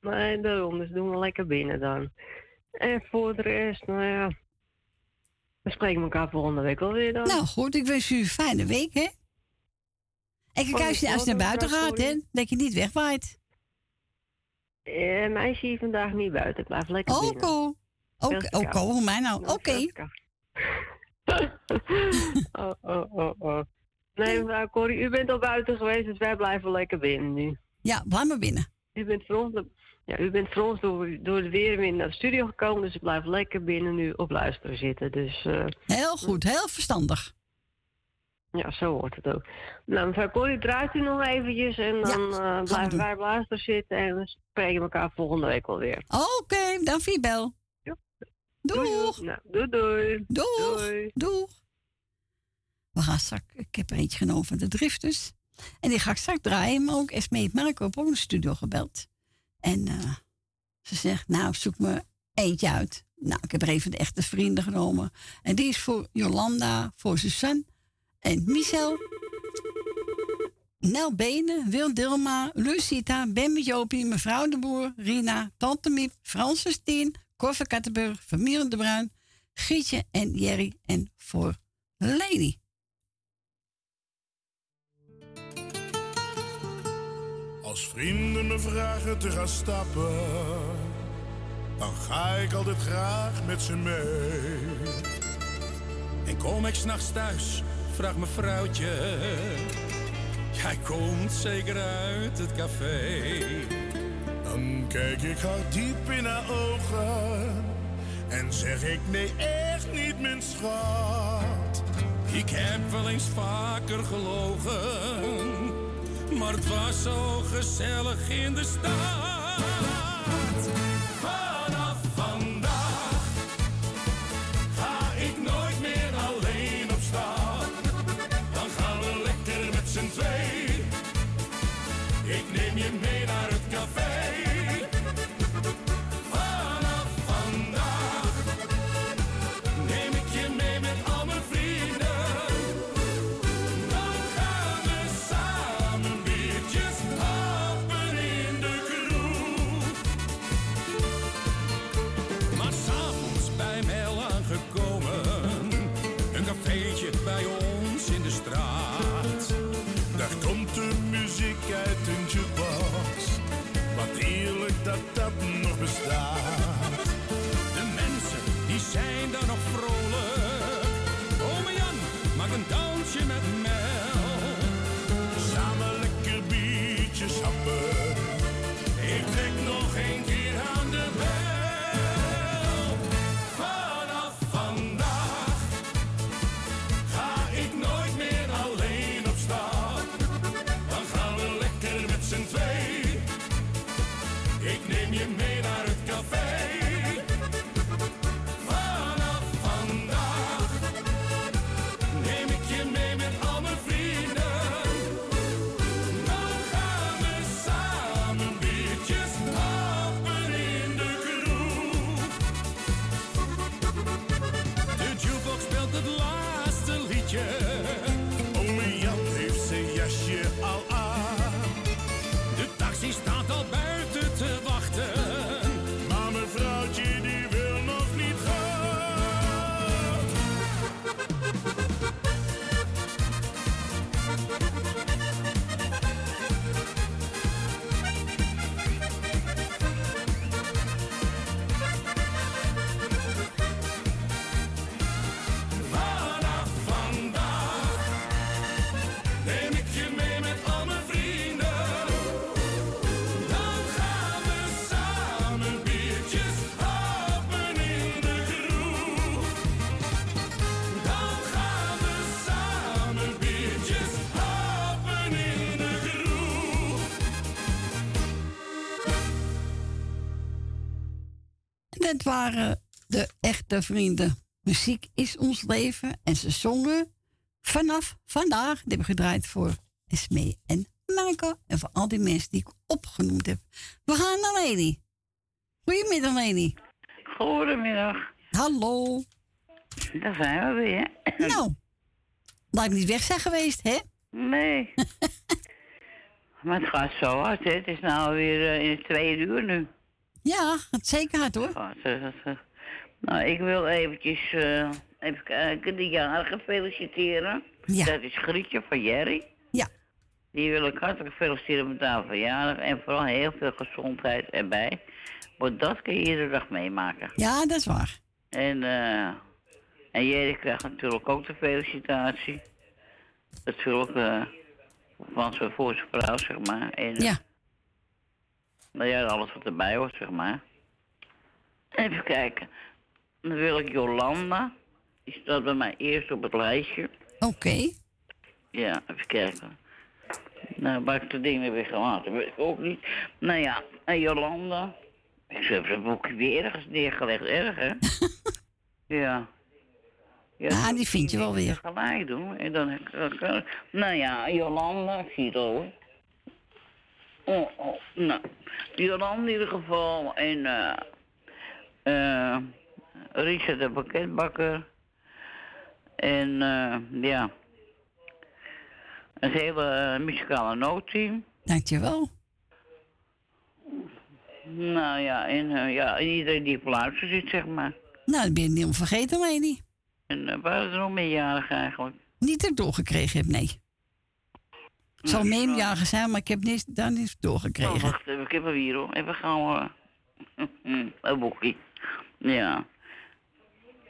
Nee, daarom. Dus doen we lekker binnen dan. En voor de rest, nou ja. We spreken elkaar volgende week wel weer dan. Nou goed, ik wens u een fijne week, hè? En kijk, Oh, als je, als je naar buiten gaat, hè, dat je niet wegwaait. Eh, mij zie je vandaag niet buiten. Ik blijf lekker binnen. Oko. Ook, ook, hoe mij nou? Nou, Oké. oh, oh, oh, oh. Nee, mevrouw Corrie, u bent al buiten geweest, dus wij blijven lekker binnen nu. Ja, blijf maar binnen. U bent voor ons, ja, u bent voor ons door, door de weerwind naar de studio gekomen, dus ik blijf lekker binnen nu op luisteren zitten. Dus, eh, Heel goed, heel verstandig. ja, zo wordt het ook. Nou, mevrouw Corrie, draait u nog eventjes en dan eh, blijven wij op luisteren zitten en we spreken elkaar volgende week wel weer. Oké, dan voor je bel. Doeg. Nou, doei doei. Doeg. Doei. Doeg. We gaan straks, ik heb er eentje genomen van de drifters. En die ga ik straks draaien. Maar ook Esmee heeft Marco op ook de studio gebeld. En eh, ze zegt, nou, zoek me eentje uit. Nou, ik heb er even de echte vrienden genomen. En die is voor Jolanda, voor Suzanne en Michel. Nel Benen, Wil Dilma, Lucita, Ben met Jopie, mevrouw de Boer, Rina, Tante Miep, Francis Tien, Corve Kattenburg, Vermieren de Bruin, Gietje en Jerry en voor Lady. Als vrienden me vragen te gaan stappen, dan ga ik altijd graag met ze mee. En kom ik s'nachts thuis, vraagt mijn vrouwtje. Jij komt zeker uit het café. Dan kijk ik haar diep in haar ogen en zeg ik nee, echt niet, mijn schat. Ik heb wel eens vaker gelogen, maar het was zo gezellig in de stad. Waren de echte vrienden. Muziek is ons leven. En ze zongen vanaf vandaag. Die hebben gedraaid voor Esmee en Marco. En voor al die mensen die ik opgenoemd heb. We gaan naar Leni. Goedemiddag, Leni. Goedemiddag. Hallo. Daar zijn we weer. Nou, laat ik niet weg zijn geweest, hè? Nee. maar het gaat zo hard, hè. Het is nou weer eh, in het tweede uur nu. Ja, zeker hard hoor. Eh, dat, eh. Nou, ik wil eventjes eh, even kijken, de jarigen feliciteren. Ja. Dat is Grietje van Jerry. Ja. Die wil ik hartelijk feliciteren met haar verjaardag. En vooral heel veel gezondheid erbij. Want dat kun je iedere dag meemaken. Ja, dat is waar. En, eh en Jerry krijgt natuurlijk ook de felicitatie. Natuurlijk eh van zijn voor zijn vrouw, zeg maar. En, Ja. Nou ja, alles wat erbij hoort, zeg maar. Even kijken. Dan wil ik Jolanda. Die staat bij mij eerst op het lijstje. Oké. Ja, even kijken. Nou, waar ik de dingen weer gelaten, weet ik ook niet. Nou ja, en Jolanda. Ik heb zijn boekje weer ergens neergelegd, erg hè? ja. Ja, die vind je wel weer. Gelijk doen. En dan, dan- nou ja, Jolanda, ik zie het al. Oh, oh, nou. Jolanda in ieder geval. En eh eh Richard de pakketbakker. En eh ja. Het hele muzikale noodteam. Dankjewel. Nou ja, en eh, ja, en iedereen die op luister zit, zeg maar. Nou, dat ben je niet om vergeten, Leni. En uh, waren er nog meerjarig eigenlijk? Niet dat ik doorgekregen heb, nee. Het zal meerjarigen zijn, maar ik heb niks, daar niets Oh, doorgekregen. wacht even, ik heb hem hier hoor. Even gaan we. Een boekje. Ja.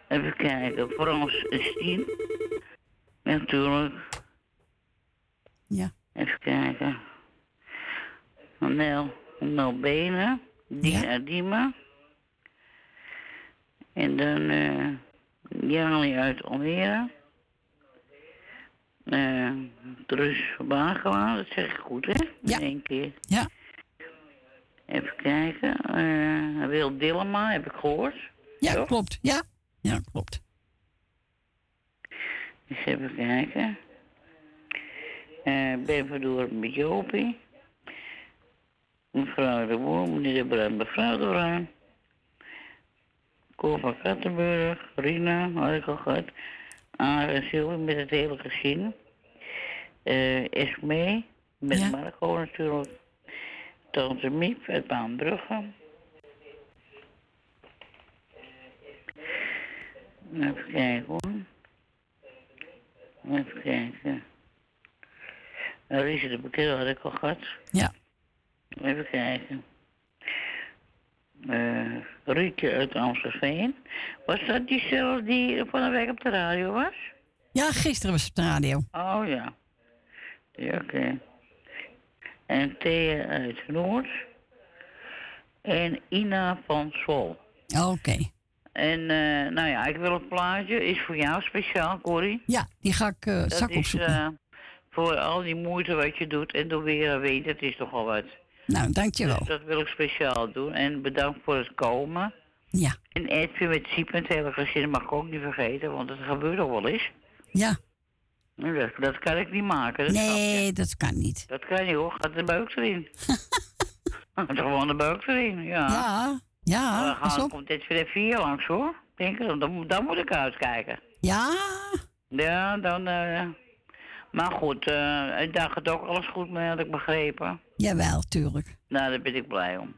Even kijken. Frans en Stien. Natuurlijk. Ja. Even kijken. Nel, Nel Benen. Dina Dima. En dan eh Jali uit Almere. Eh Trus Bagela, dat zeg ik goed hè? Ja. In één keer. Ja. Even kijken. eh Wil Dillema, heb ik gehoord. Ja, klopt. Ja, ja klopt. Dus even kijken. Eh ben Verdoor met Jopie. Mevrouw de Boer, meneer de Bruin, mevrouw de Bruin. Cor van Kattenburg, Rina, had ik al gehad. En Sylvie met het hele gezin. Eh Esmee, met Marco natuurlijk. Tante Miep uit Baanbrugge. Even kijken hoor. Even kijken. Nou, Richard de Bekeel had ik al gehad. Ja. Even kijken. Eh Rietje uit Amstelveen. Was dat diezelfde die van de week op de radio was? Ja, gisteren was het op de radio. Oh ja. Ja, oké. En Thea uit Noord. En Ina van Sol. Oké. En eh, nou ja, ik wil een plaatje. Is voor jou speciaal, Corrie. Ja, die ga ik eh Dat zak is opzoeken. voor al die moeite wat je doet en door weer en weet, het is toch al wat. Nou, dankjewel. Dus dat wil ik speciaal doen. En bedankt voor het komen. Ja. En Edwin met Siep en het hele gezin mag ik ook niet vergeten, want het gebeurt nog wel eens. Ja. Dat, dat kan ik niet maken. Dat Nee, dat kan niet. Dat kan niet hoor, gaat de buik erin. Gaat er gewoon de buik erin, ja. Ja, ja, Dan gaan, op. komt dit weer vier langs hoor. Denk ik, dan, dan moet ik uitkijken. Ja, Ja, dan. eh maar goed, eh dacht het ook alles goed mee, had ik begrepen. Jawel, tuurlijk. Nou, daar ben ik blij om.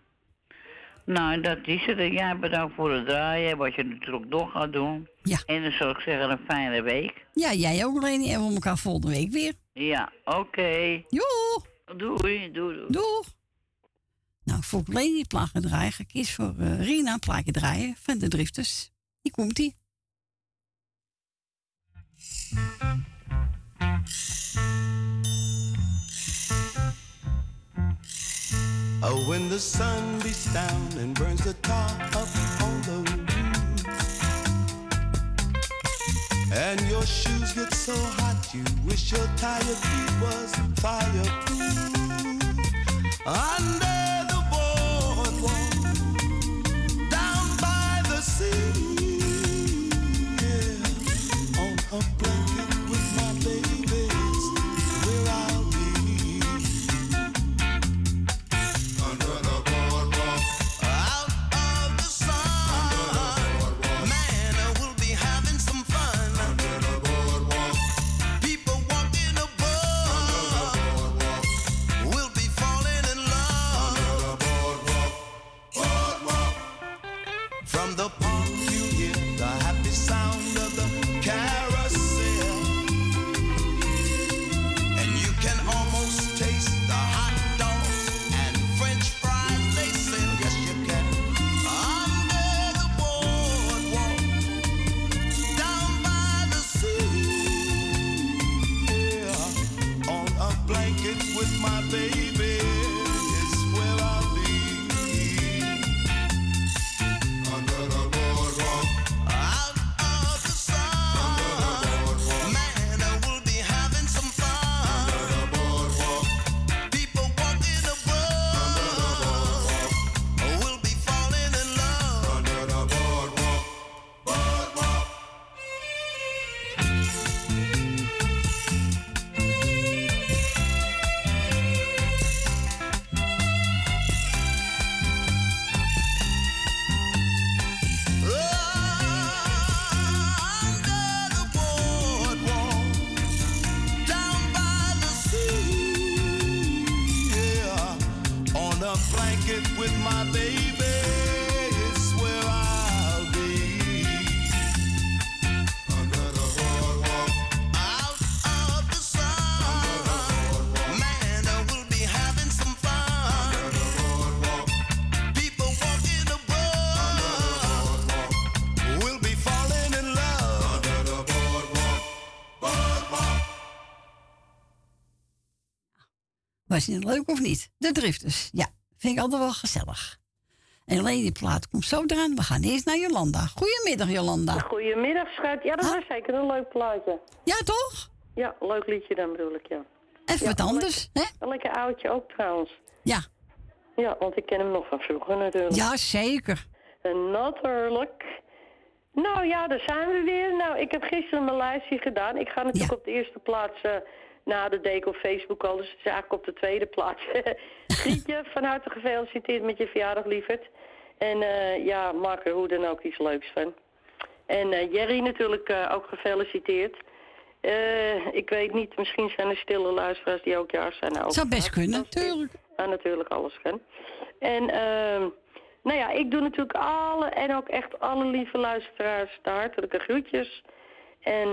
Nou, dat is het. Jij bedankt voor het draaien, wat je natuurlijk door gaat doen. Ja. En dan zou ik zeggen, een fijne week. Ja, jij ook, Leni. En we elkaar volgende week weer. Ja, oké. Joe. Doei, doei, doei. Doeg. Nou, voor Leni plagen draaien. Ga ik eens voor eh, Rina plaatje draaien van de Drifters. Hier komt-ie. Oh, when the sun beats down and burns the tar up on the roof, and your shoes get so hot you wish your tired feet was fireproof. Under Het leuk of niet? De drifters, ja. Vind ik altijd wel gezellig. En alleen die plaat komt zo eraan. We gaan eerst naar Jolanda. Goedemiddag, Jolanda. Goedemiddag, schat. Ja, dat was zeker een leuk plaatje. Ja, toch? Ja, leuk liedje dan bedoel ik, ja. Even Ja, wat anders, hè? Een lekker oudje ook trouwens. Ja. Ja, want ik ken hem nog van vroeger natuurlijk. Ja, zeker. En natuurlijk. Nou ja, daar zijn we weer. Nou, ik heb gisteren mijn lijstje gedaan. Ik ga natuurlijk op de eerste plaats eh, na de deken op Facebook al. Dus het is eigenlijk op de tweede plaats. Grietje, van harte gefeliciteerd met je verjaardag, lieverd. En eh, ja, maak er hoe dan ook iets leuks van. En eh, Jerry natuurlijk eh, ook gefeliciteerd. Ik weet niet, misschien zijn er stille luisteraars die ook jaar zijn. Nou, Zou best kunnen, natuurlijk. Ja, natuurlijk, alles kan. En ehm, nou ja, ik doe natuurlijk alle en ook echt alle lieve luisteraars de hartelijke groetjes. En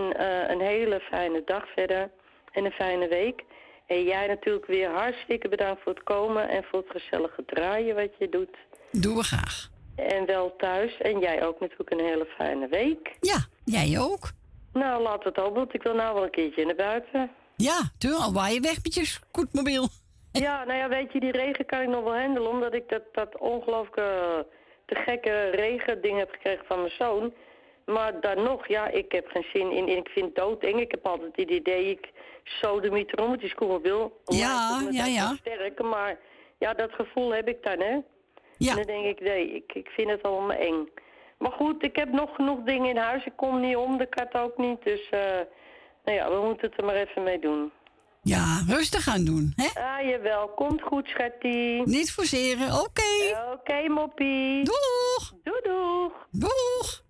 een hele fijne dag verder en een fijne week. En jij natuurlijk weer hartstikke bedankt voor het komen en voor het gezellige draaien wat je doet. Doen we graag. En wel thuis. En jij ook natuurlijk een hele fijne week. Ja, jij ook. Nou, laat het ook, want ik wil nou wel een keertje naar buiten. Ja, tuurlijk. Al waai je weg met je scootmobiel. Ja, nou ja, weet je, die regen kan ik nog wel handelen, omdat ik dat, dat ongelooflijke, te gekke regending heb gekregen van mijn zoon. Maar dan nog, ja, ik heb geen zin in, ik vind het doodeng. Ik heb altijd het idee, ik sodemiet erom met die scootmobiel. Ja, me ja, ja. versterken, maar ja, dat gevoel heb ik dan, hè. Ja. En dan denk ik, nee, ik, ik vind het allemaal eng. Maar goed, ik heb nog genoeg dingen in huis. Ik kom niet om, de kat ook niet. Dus, eh, nou ja, we moeten het er maar even mee doen. Ja, rustig aan doen, hè? Ah, jawel. Komt goed, schattie. Niet forceren, oké. Oké, moppie. Doeg. Doeg, doeg. Doeg.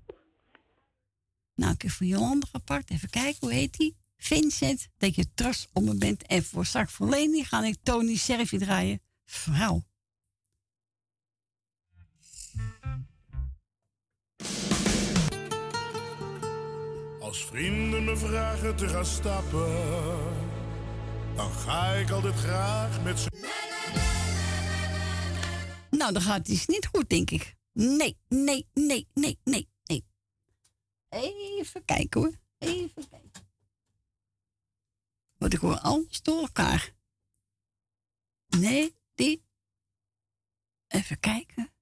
Heb voor Jolanda gepakt. Even kijken, hoe heet die? Vincent, dat je trots op me bent. En voor straks voor Leni ga ik Tony Servi draaien. Vrouw. Als vrienden me vragen te gaan stappen, dan ga ik altijd graag met ze. Nou, dan gaat iets niet goed, denk ik. Nee, nee, nee, nee, nee. Even kijken hoor. Even kijken. Want ik hoor alles door elkaar. Nee, die. Even kijken.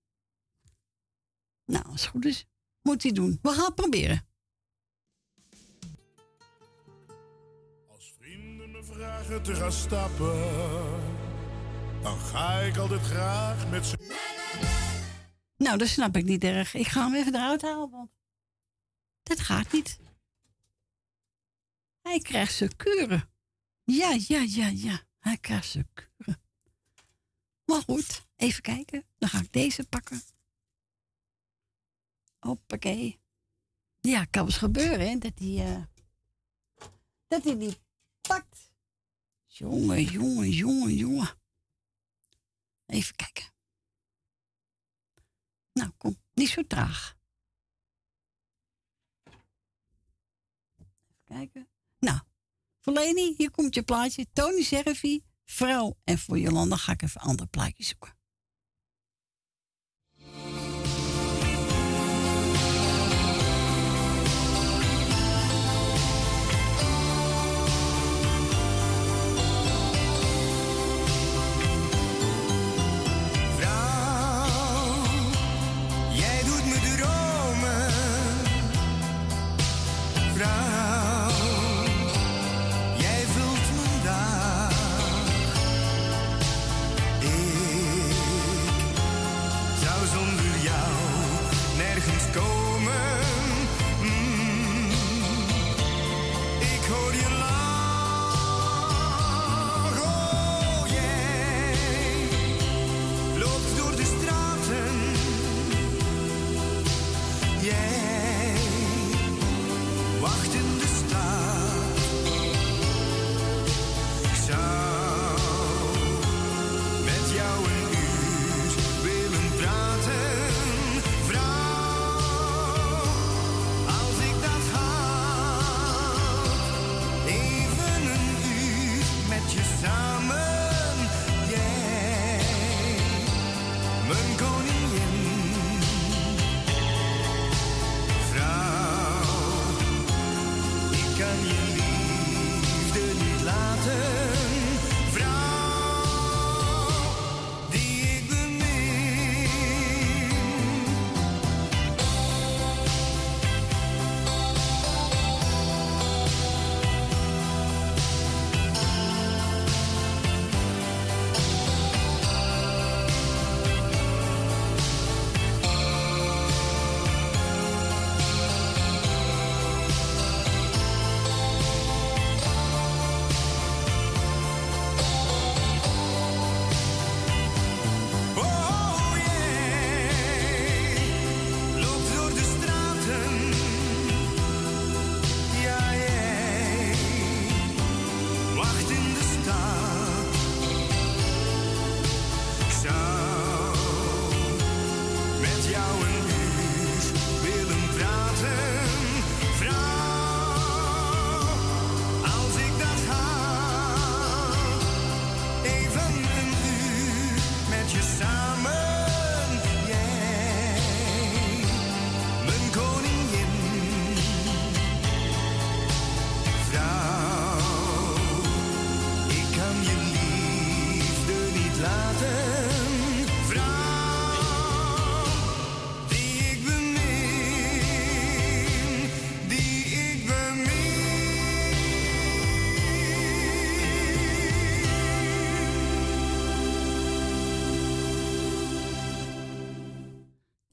Nou, als het goed is, moet hij doen. We gaan het proberen. Vrienden me vragen te gaan stappen, dan ga ik altijd graag met ze. Nou, dat snap ik niet erg. Ik ga hem even eruit halen, want dat gaat niet. Hij krijgt zijn kuren. Ja, ja, ja, ja. Hij krijgt zijn kuren. Maar goed, even kijken. Dan ga ik deze pakken. Hoppakee. Ja, kan eens gebeuren, hè, dat hij... eh, dat hij die pakt. Jongen, jongen, jongen, jongen. Even kijken. Nou, kom, niet zo traag. Kijken. Nou, voor Leni, hier komt je plaatje. Tony Servi, vrouw. En voor Jolanda ga ik even een ander plaatje zoeken.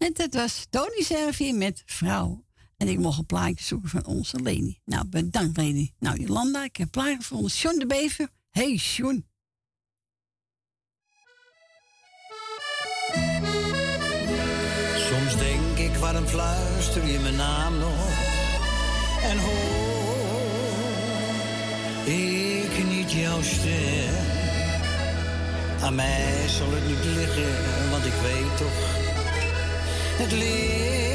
En dat was Tony Servier met vrouw. En ik mocht een plaatje zoeken van onze Leni. Nou, bedankt Leni. Nou, Jolanda, ik heb een plaatje gevonden. John de Bever. Hey, Sjoen. Soms denk ik, waarom fluister je mijn naam nog? En hoor ik niet jouw stem? Aan mij zal het niet liggen, want ik weet toch at least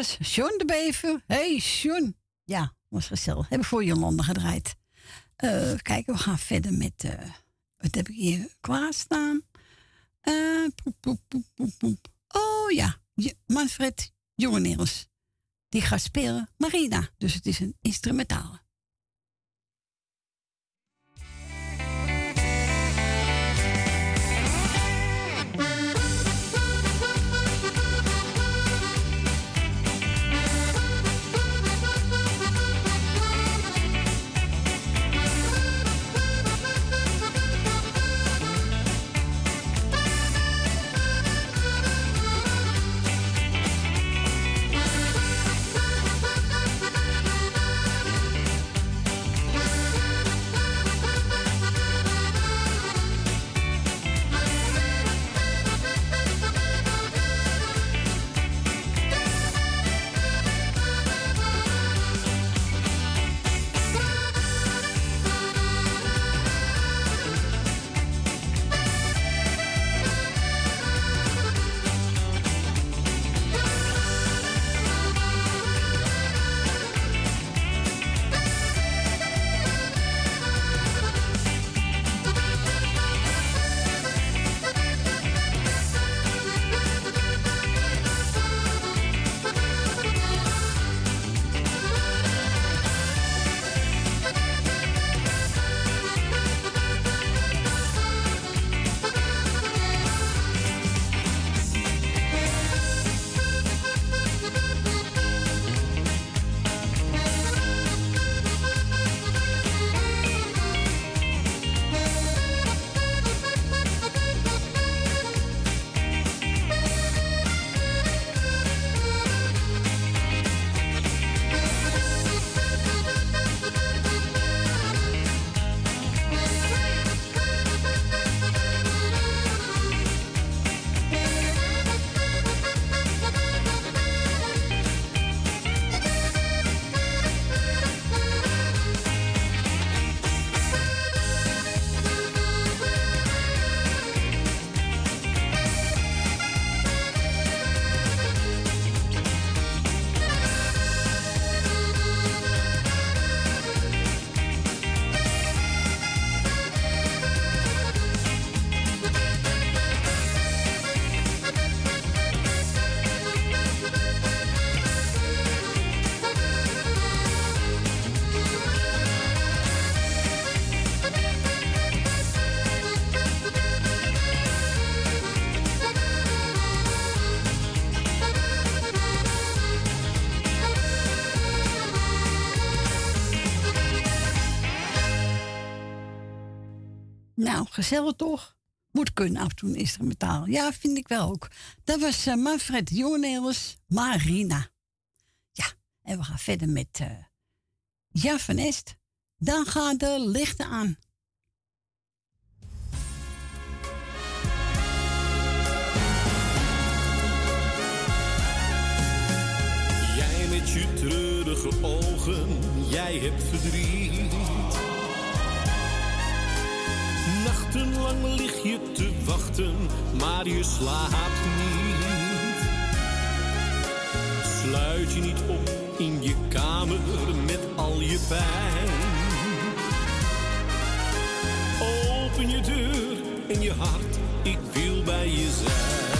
was de Beven. hey, Sjoen. Ja, was gezellig. Heb ik voor Jolanda gedraaid. Eh, kijk, we gaan verder met... Eh, wat heb ik hier klaarstaan? Uh, eh, poep, poep, poep, oh ja, Manfred Jongeneels. Die gaat spelen Marina. Dus het is een instrumentale. Nou, gezellig toch? Moet kunnen af en toe instrumentaal. Ja, vind ik wel ook. Dat was uh, Manfred Jongenelis, Marina. Ja, en we gaan verder met uh, Ja van Est. Dan gaan de lichten aan. Jij met je treurige ogen, jij hebt verdriet. Nachtenlang lig je te wachten, maar je slaapt niet. Sluit je niet op in je kamer met al je pijn. Open je deur en je hart, ik wil bij je zijn.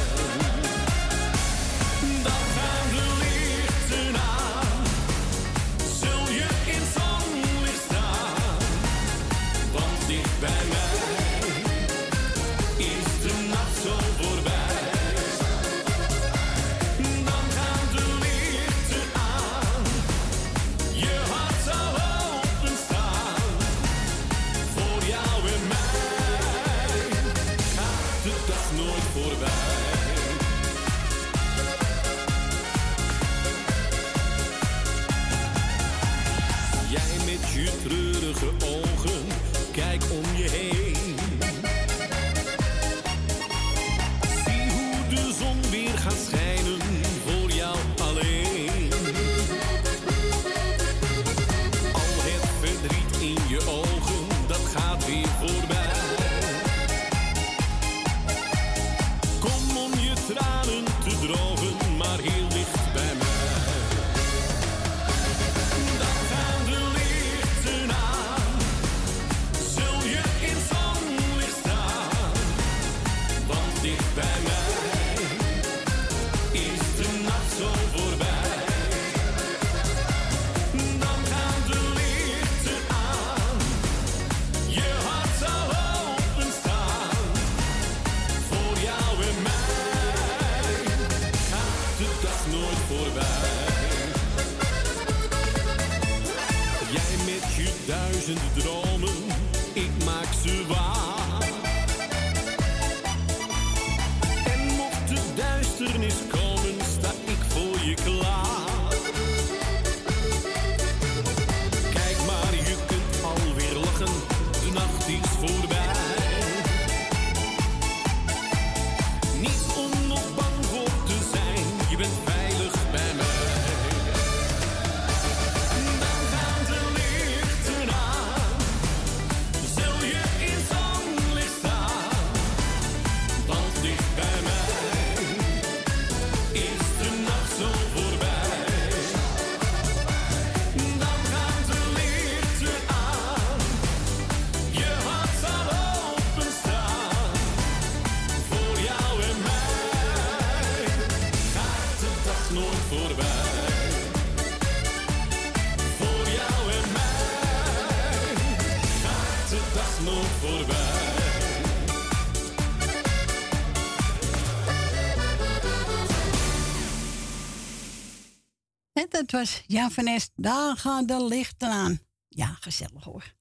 Ja Est. Daar gaan de lichten aan. Ja, gezellig hoor.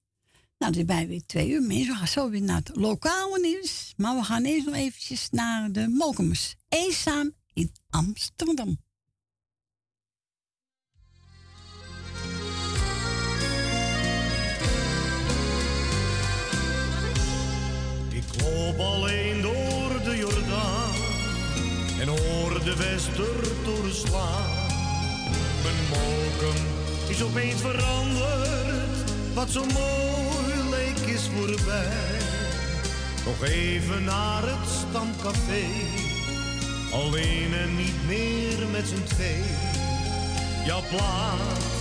Nou, is bij weer twee uur. Mensen, we gaan zo weer naar het lokale nieuws. Maar we gaan eerst nog eventjes naar de Molkemers. Eenzaam in Amsterdam. Ik loop alleen door de Jordaan en hoor de westertoren slaan. Is opeens veranderd, wat zo mooi leek is voorbij. Nog even naar het stamcafé, alleen en niet meer met z'n twee. Jouw plaats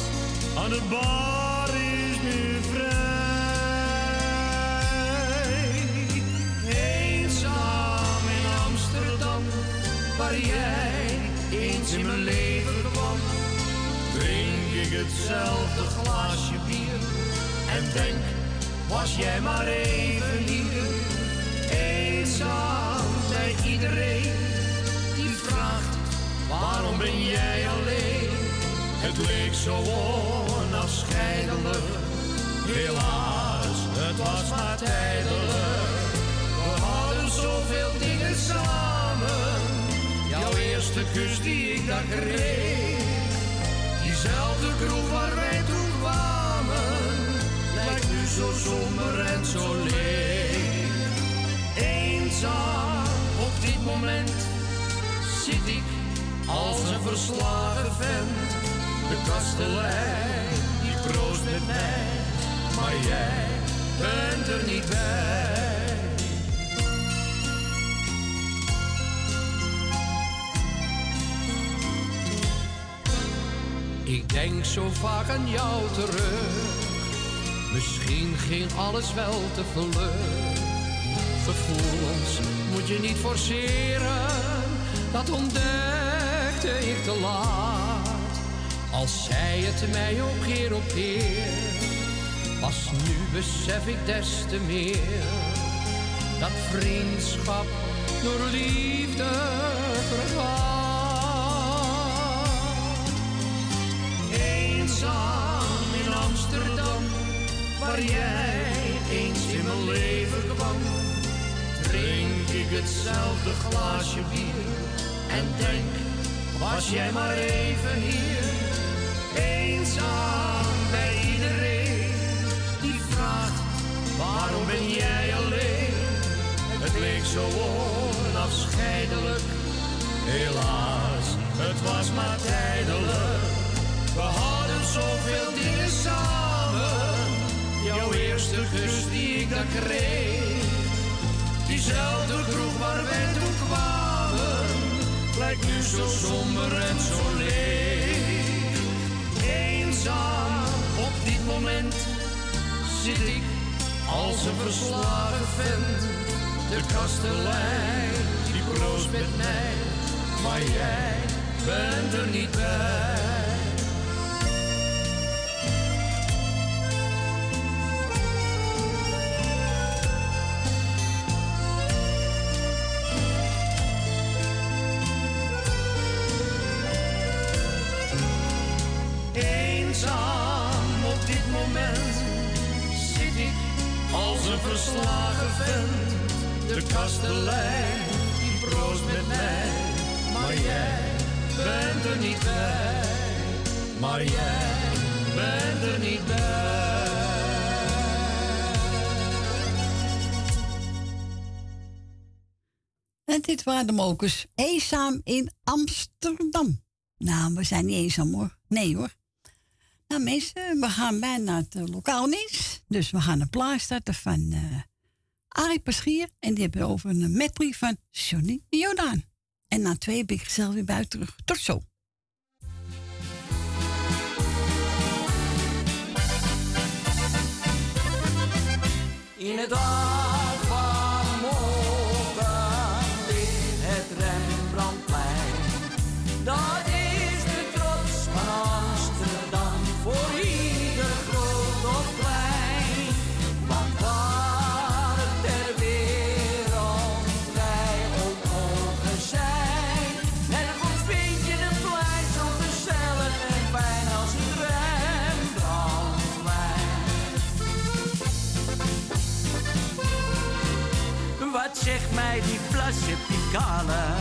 aan de bar is nu vrij. Eenzaam in Amsterdam, waar jij eens in mijn leven ik hetzelfde glaasje bier. En denk, was jij maar even hier. Eenzaam bij iedereen die vraagt, waarom ben jij alleen? Het leek zo onafscheidelijk, helaas, het was maar tijdelijk. We hadden zoveel dingen samen, jouw eerste kus die ik daar kreeg Diezelfde kroeg waar wij toen kwamen, lijkt nu zo somber en zo leeg. Eenzaam op dit moment zit ik als een verslagen vent. De kastelein die proost met mij, maar jij bent er niet bij. Ik denk zo vaak aan jou terug. Misschien ging alles wel te vlug. Gevoelens moet je niet forceren. Dat ontdekte ik te laat. Als zei het mij ook keer op keer. Pas nu besef ik des te meer. Dat vriendschap door liefde vergaat. In Amsterdam, waar jij eens in mijn leven kwam. Drink ik hetzelfde glaasje bier en denk, was jij maar even hier. Eenzaam bij iedereen die vraagt, waarom ben jij alleen? Het leek zo onafscheidelijk, helaas, het was maar tijdelijk. We hadden zoveel dingen samen. Jouw eerste kus die ik daar kreeg. Diezelfde kroeg waar wij toen kwamen. Lijkt nu zo somber en zo leeg. Eenzaam op dit moment zit ik als een verslagen vent. De kastelein die proost met mij. Maar jij bent er niet bij. Verslagen vent. De kastelein die proost met mij, maar jij bent er niet bij. Maar jij bent er niet bij. En dit waren de mokers. Eenzaam in Amsterdam. Nou, we zijn niet eenzaam hoor. Nee hoor. Nou mensen, we gaan bijna naar het eh, lokaal nieuws. Dus we gaan een plaat starten van eh Arie Paschier. En die hebben we over een medley van Johnny Jordaan. En na twee ben ik zelf weer buiten terug. Tot zo. In het Zegt mij die plasje Picale?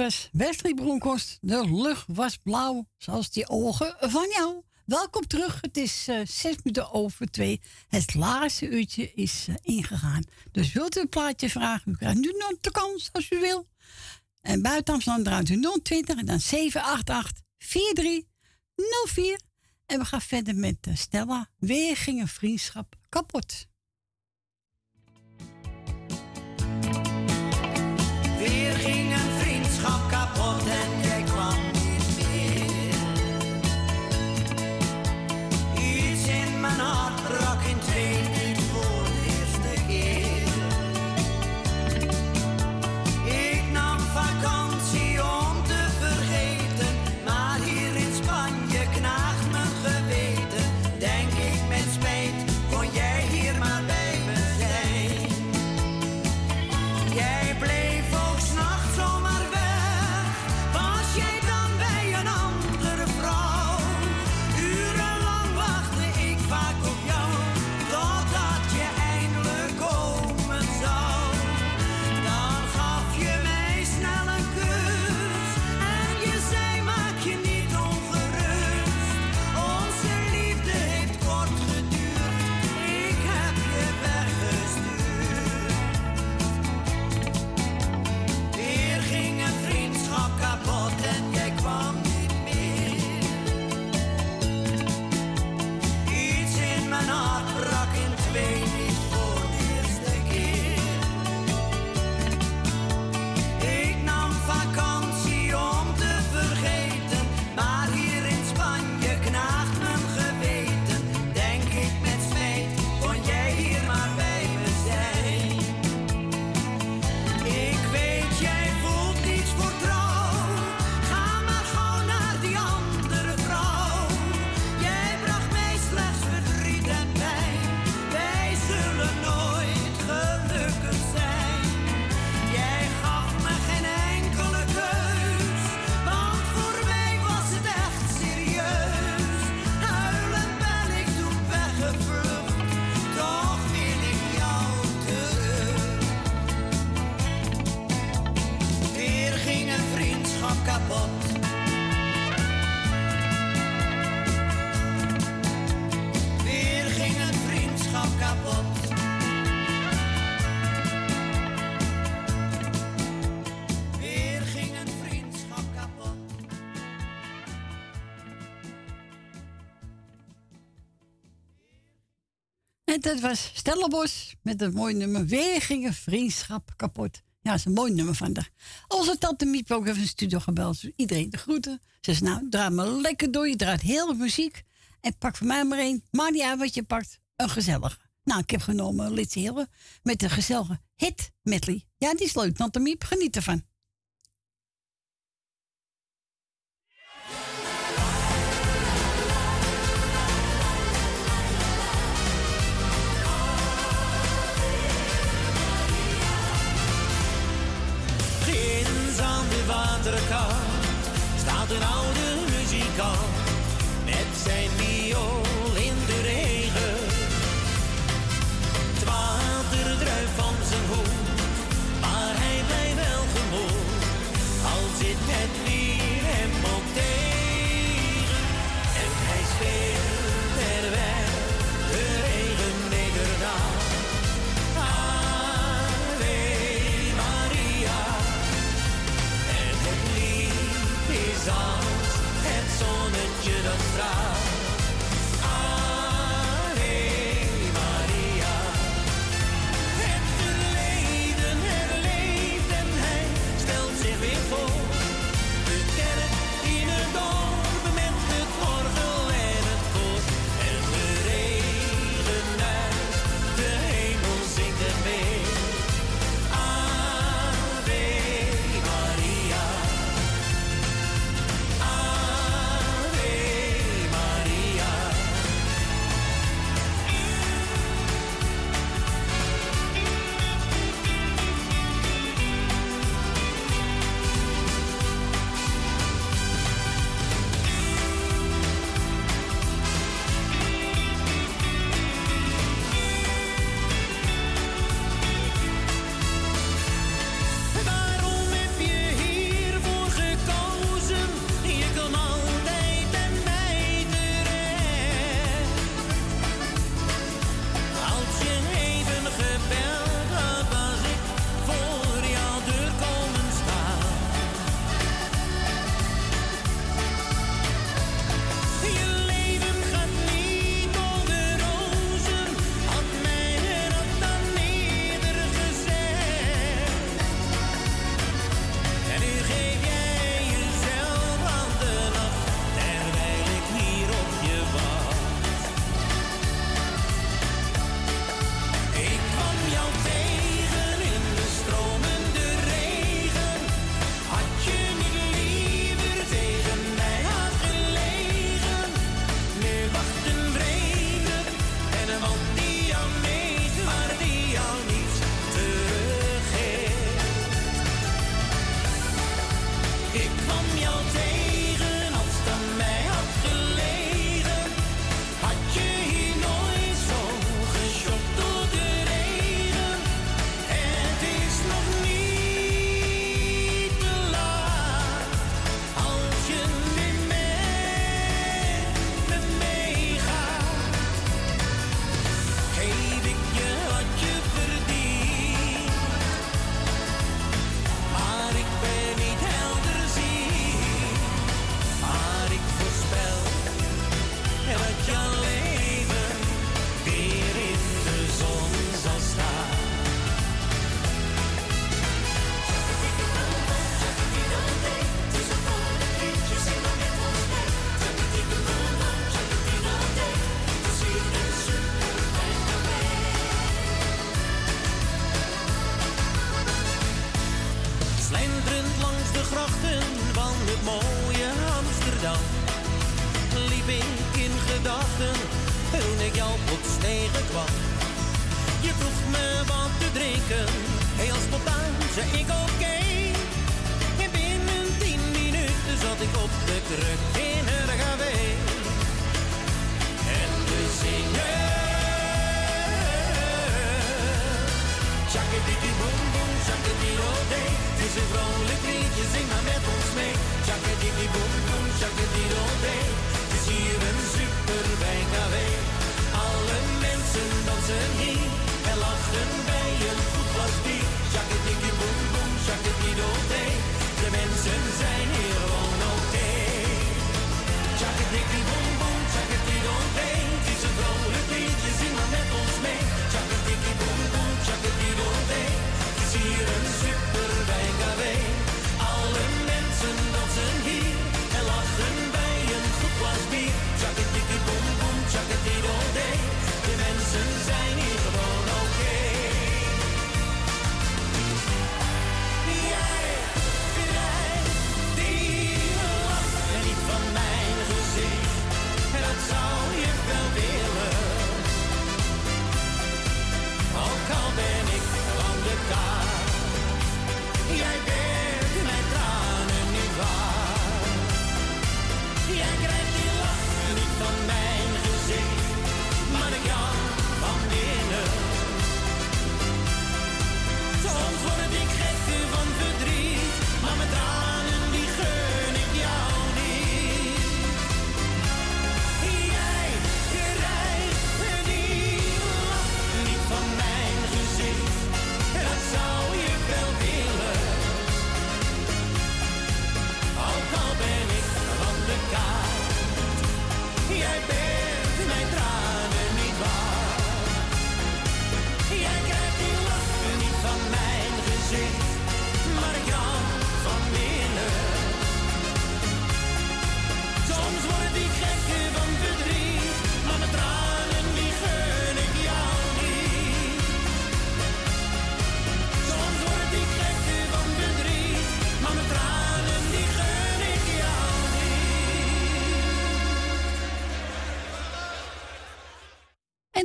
was Wesley Bronkhorst. De lucht was blauw, zoals die ogen van jou. Welkom terug. Het is uh, zes minuten over twee. Het laatste uurtje is eh, ingegaan. Dus wilt u een plaatje vragen? U krijgt nu nog de kans als u wil. En buiten Amsterdam draait u 020 en dan 788 4304. En we gaan verder met uh, Stella. Weer ging een vriendschap kapot. not dat was Stellenbos met het mooie nummer Weer gingen vriendschap kapot. Ja, dat is een mooi nummer vandaag. Onze tante Miep ook even een studio gebeld. Dus iedereen de groeten. Ze zegt, nou, draai me lekker door. Je draait heel muziek. En pak voor mij maar één. Maar niet uit wat je pakt. Een gezellige. Nou, ik heb genomen Lits heel met een gezellige hit medley. Ja, die is leuk. Tante Miep, geniet ervan. waterkant.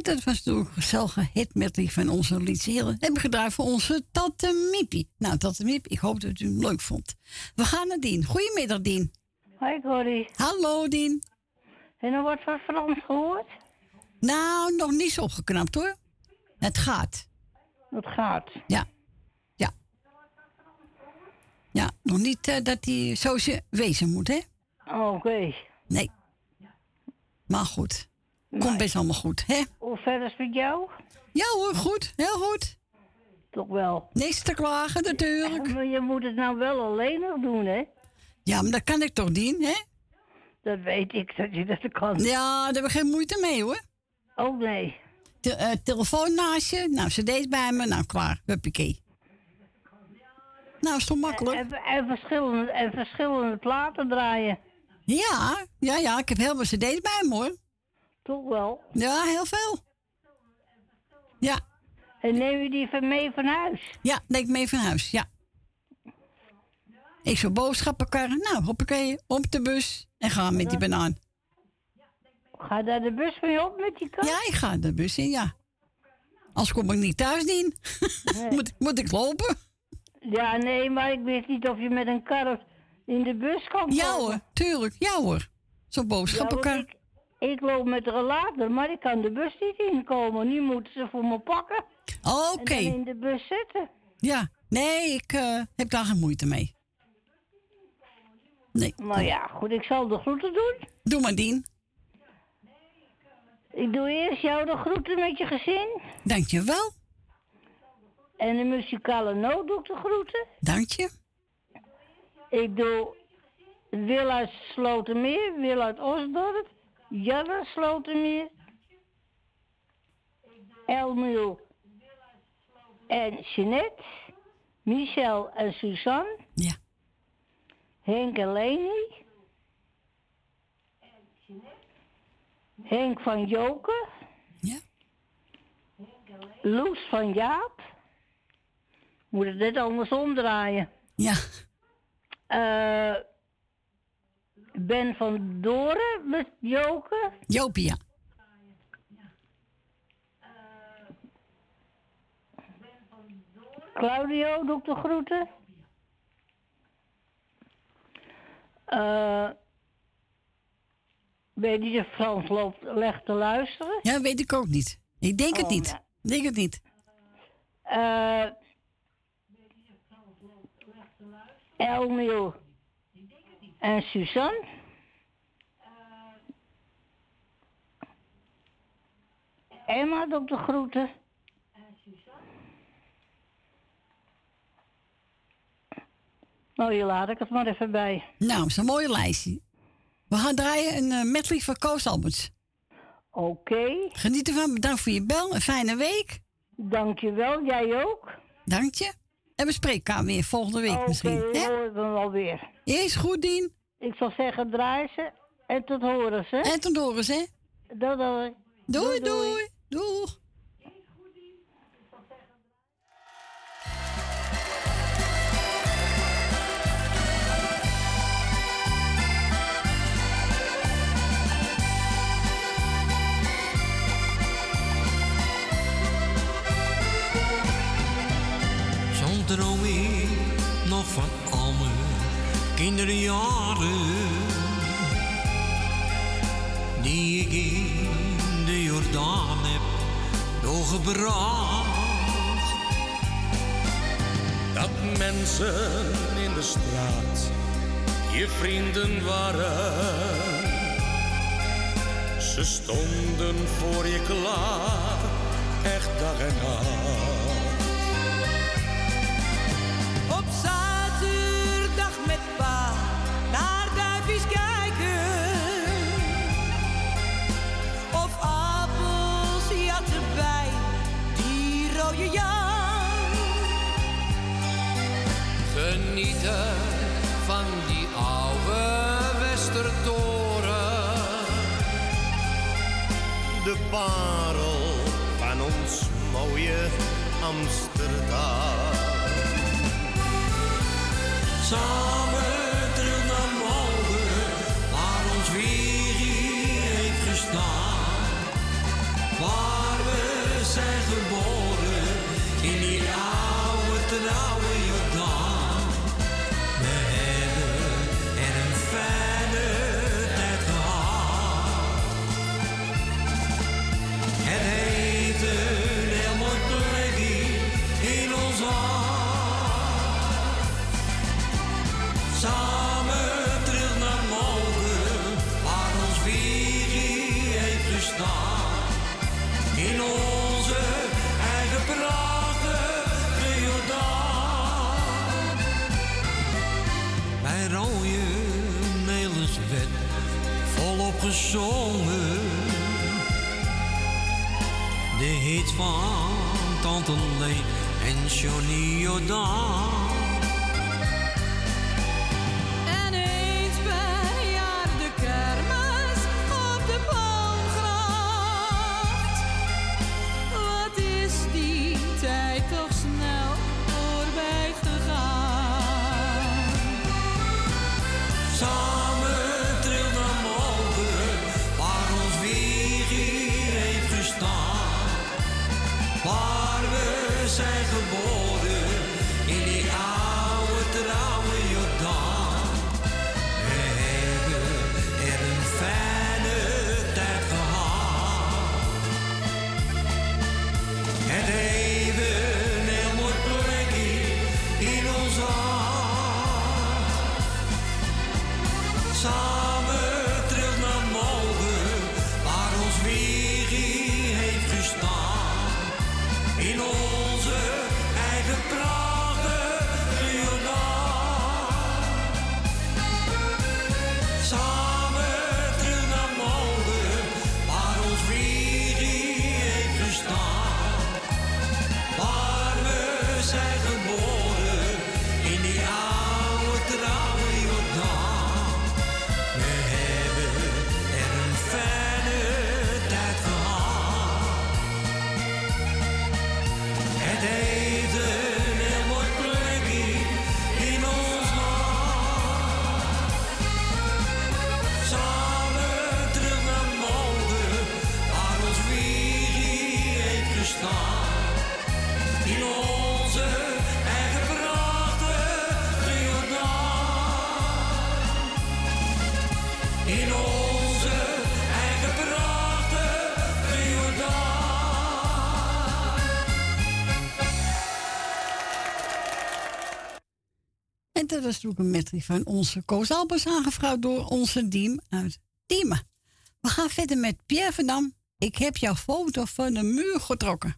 Dat was een gezellige hit met die van onze liedsheren. Hebben gedraaid voor onze tante Miepie. Nou, tante Miep, ik hoop dat u hem leuk vond. We gaan naar Dien. Goedemiddag, Dien. Hoi Corrie. Hallo, Dien. En er wordt van Frans gehoord? Nou, nog niet zo opgeknapt hoor. Het gaat. Het gaat. Ja. Ja. Ja, nog niet eh, dat hij zo ze wezen moet, hè? Oké. Nee. Maar goed. Komt best allemaal goed, hè? Hoe ver is het met jou? Ja hoor, goed. Heel goed. Toch wel. Niks te klagen, natuurlijk. Maar je moet het nou wel alleen nog doen, hè? Ja, maar dat kan ik toch, Dien, hè? Dat weet ik, dat je dat kan. Ja, daar hebben we geen moeite mee, hoor. Oh, nee. Te- eh, telefoon naast je. Nou, cd's bij me. Nou, klaar. Huppakee. Nou, is toch makkelijk? En, en, verschillende, en verschillende platen draaien. Ja, ja, ja. Ik heb heel veel cd's bij me, hoor. Toch wel? Ja, heel veel. Ja. En neem je die van mee van huis? Ja, neem ik mee van huis, ja. Ik zou boodschappenkarren. Nou, hoppakee, op de bus. En gaan met die banaan. Ga daar de bus mee op met die kar? Ja, ik ga de bus in, ja. Als kom ik niet thuis in. moet, moet ik lopen? Ja, nee, maar ik weet niet of je met een kar in de bus kan Ja komen. hoor, tuurlijk. Ja hoor. Zo'n boodschappenkar. Ja, ik, ik loop met de relator, maar ik kan de bus niet inkomen. Nu moeten ze voor me pakken. Oké. En in de bus zitten. Ja, nee, ik eh, heb daar geen moeite mee. Nee. Nou ja, goed, ik zal de groeten doen. Doe maar, Dien. Ik doe eerst jou de groeten met je gezin. Dankjewel. En de muzikale noot doe ik de groeten. Dank je. Ik doe Wil uit Slotermeer, Wil uit Osdorp, Jelle Slotermeer, Elmiel en Jeanette, Michel en Suzanne. Ja. Henk en Leni. Henk van Joken. Ja. Loes van Jaap. Moet het net andersom draaien. Ja. Eh, ben van Doren met Joken. Jopie, ja. Claudio ik de groeten. Eh, weet je, of Frans loopt, legt te luisteren. Ja, weet ik ook niet. Ik denk het Oh, niet. ja. Ik denk het niet. Eh Elmiel en Suzanne. Emma doet de groeten. Nou, hier laat ik het maar even bij. Nou, zo'n mooie lijstje. We gaan draaien een uh, medley van Koos Alberts. Oké. Geniet ervan. Bedankt voor je bel. Een fijne week. Dankjewel. Jij ook. Dank je. En we spreken elkaar weer volgende week misschien. Oké, hè? horen we wel weer. Is goed, Dien. Ik zal zeggen, draai ze en tot horen ze. En tot horen ze. Doei, doei. Doei, doei. Doeg. Soms kinderjaren. Die ik in de Jordaan heb doorgebracht. Dat mensen in de straat je vrienden waren. Ze stonden voor je klaar, echt dag en nacht. Parel van ons mooie Amsterdam. Samen gezongen. De hits van Tante Lee en Johnny Jordaan. dat is ook een metrie van onze Coosalbers aangevraagd door onze team uit Diemen. We gaan verder met Pierre Van Dam. Ik heb jouw foto van de muur getrokken.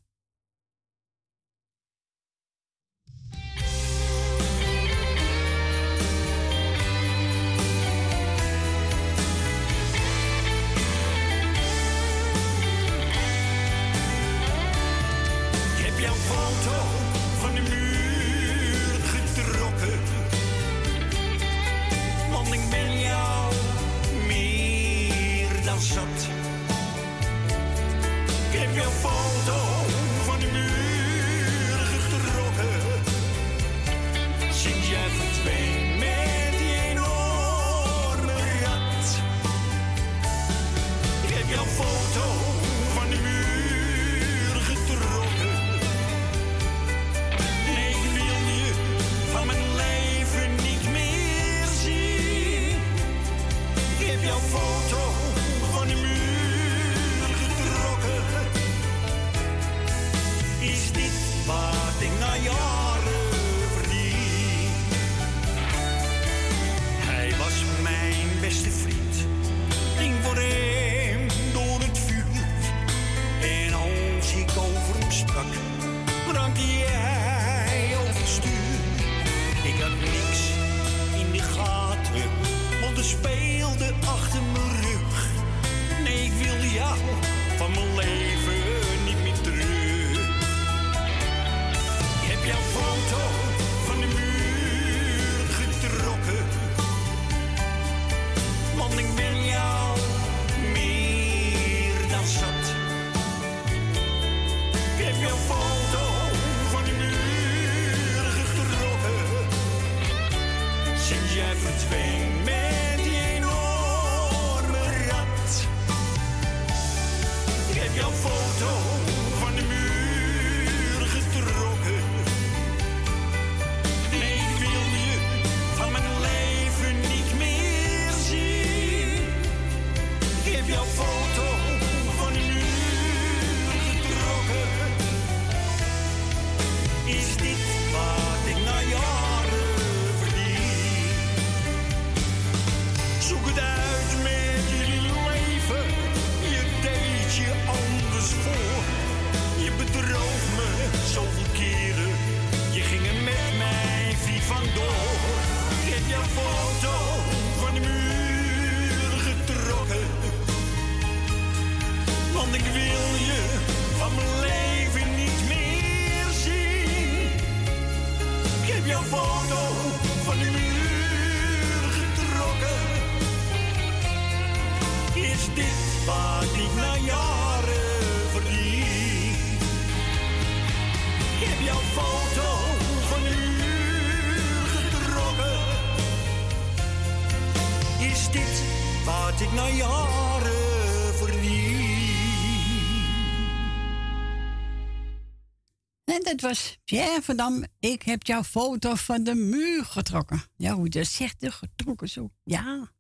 ja, van ik heb jouw foto van de muur getrokken. Ja, hoe dat zegt, de getrokken zo. Ja.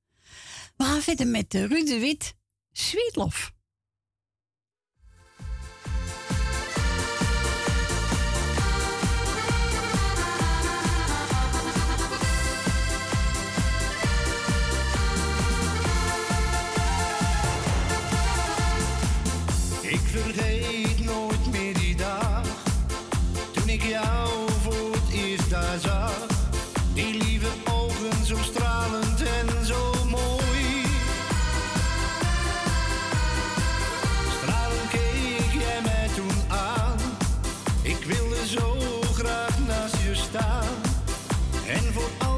We gaan verder met Ruud de Wit, Sweetlof. En voor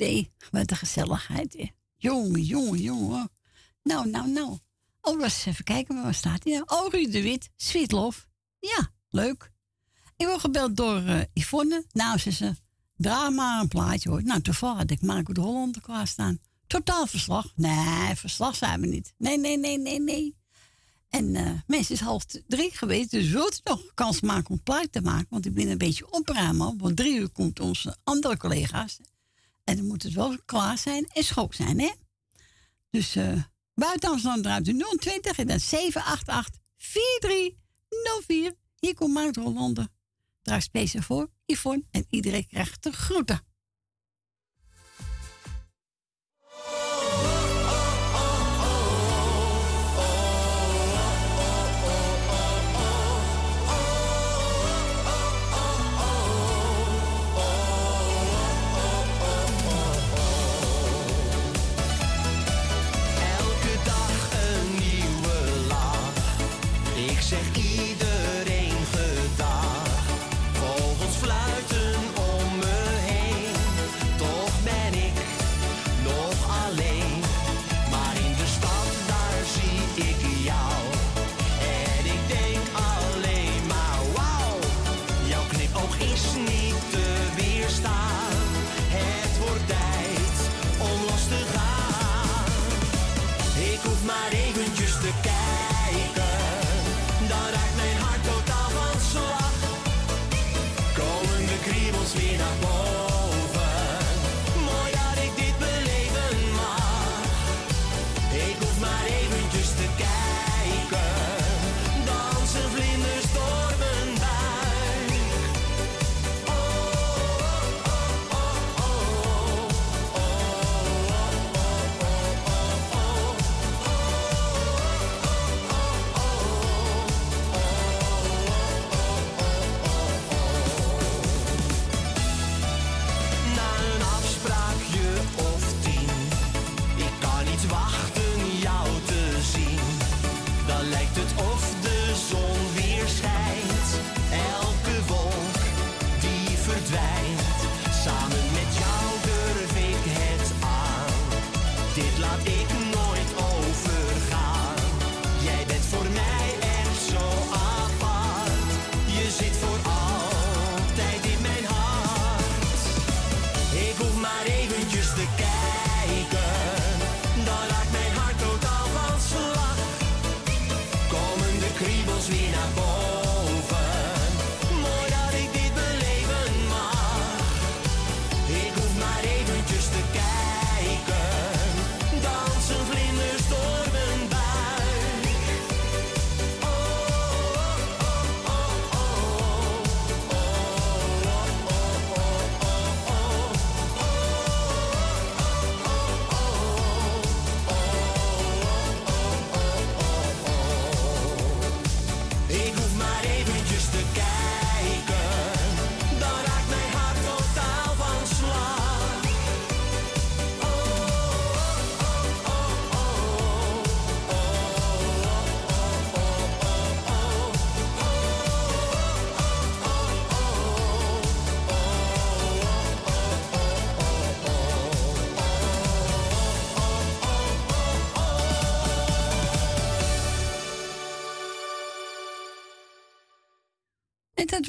idee. Wat een gezelligheid, hè. Jongen, jongen. Nou, nou, nou. Oh, eens even kijken, waar staat hij nou? Oh, Ruud de Wit, Sweet Love. Ja, leuk. Ik word gebeld door eh, Yvonne. Nou, ze ze, draai maar een plaatje hoor. Nou, toevallig had ik Marco de Hollander klaarstaan. Totaal verslag. Nee, verslag zijn we niet. Nee, nee, nee, nee, nee. En eh mensen is half drie geweest, dus wilt u nog kans maken om plaat te maken? Want ik ben een beetje opruimen, want drie uur komt onze andere collega's. En dan moet het wel klaar zijn en schoon zijn, hè? Dus eh buiten Amsterdam draait u 020 en dan 788 4304. Hier komt de Hollander. Draai speciaal voor Yvonne en iedereen krijgt de groeten.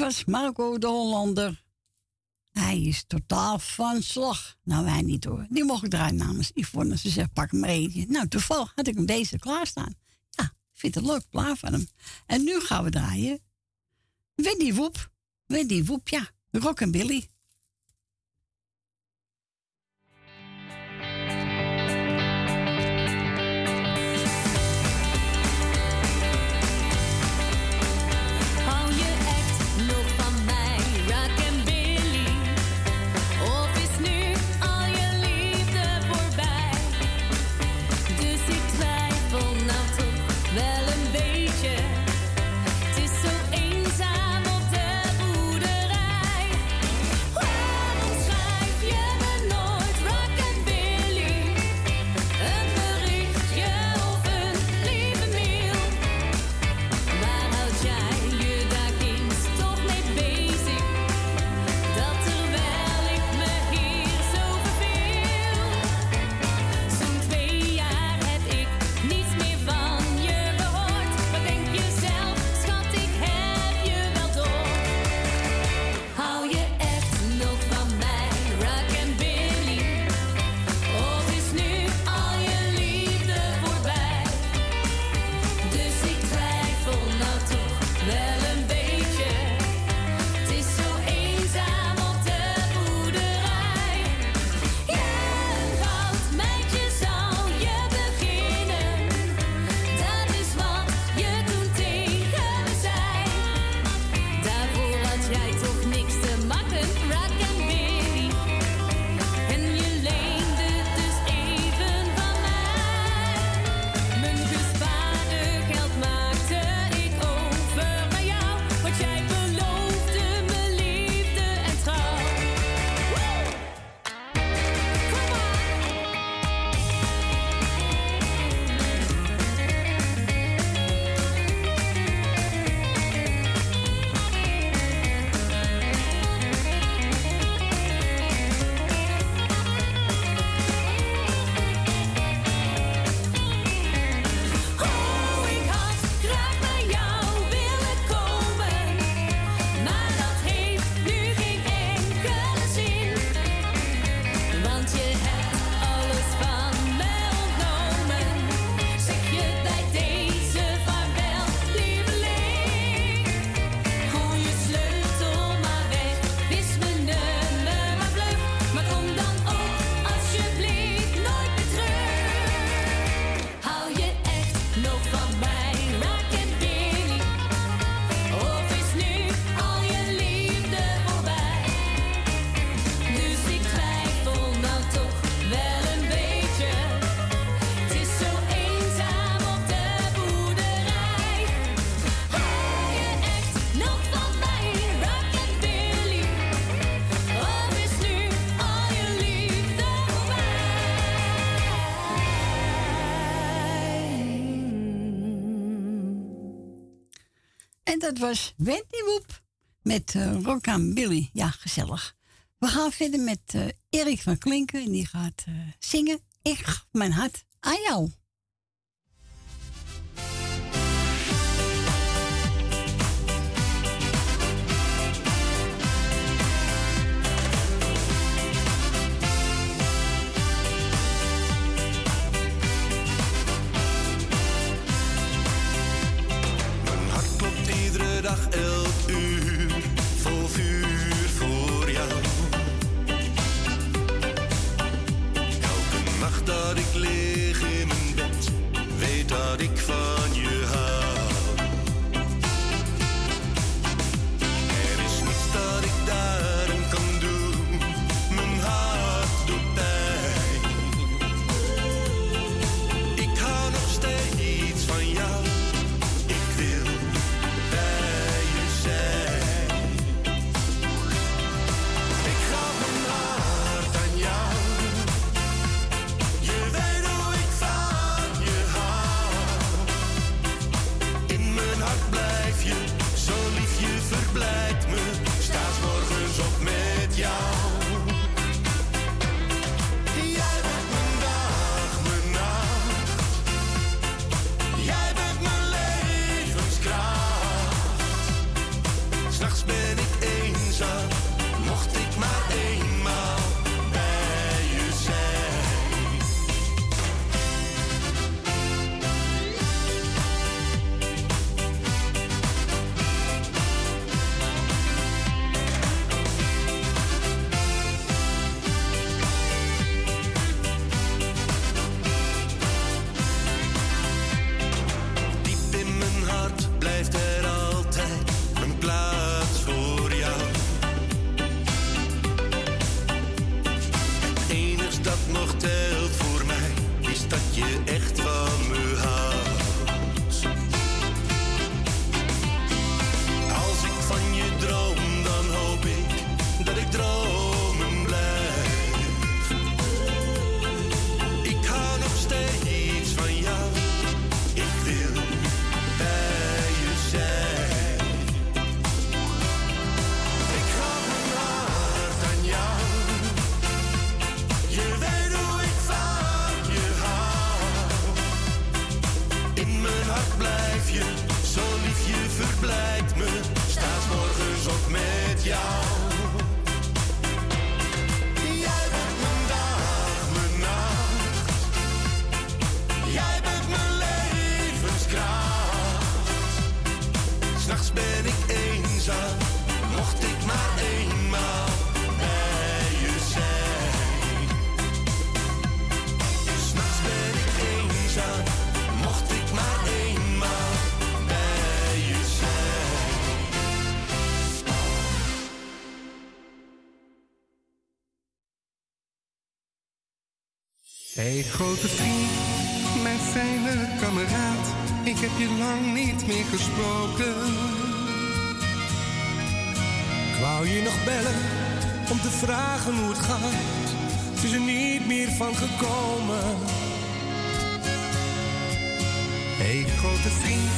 Was Marco de Hollander. Hij is totaal van slag. Nou, wij niet hoor. Die mocht ik draaien namens Yvonne. Ze zegt, pak maar eentje. Nou, toevallig had ik hem deze klaarstaan. Ja, ik vind het leuk plaat van hem. En nu gaan we draaien. Wendy Woep. Wendy Woep, ja. Rock en Billy. Dat was Wendy Woep met uh, Rock Billy. Ja, gezellig. We gaan verder met uh, Erik van Klinken. En die gaat uh, zingen. Ik mijn hart aan jou. Hey grote vriend, mijn fijne kameraad, ik heb je lang niet meer gesproken. Ik wou je nog bellen om te vragen hoe het gaat, het is er niet meer van gekomen. Hey grote vriend,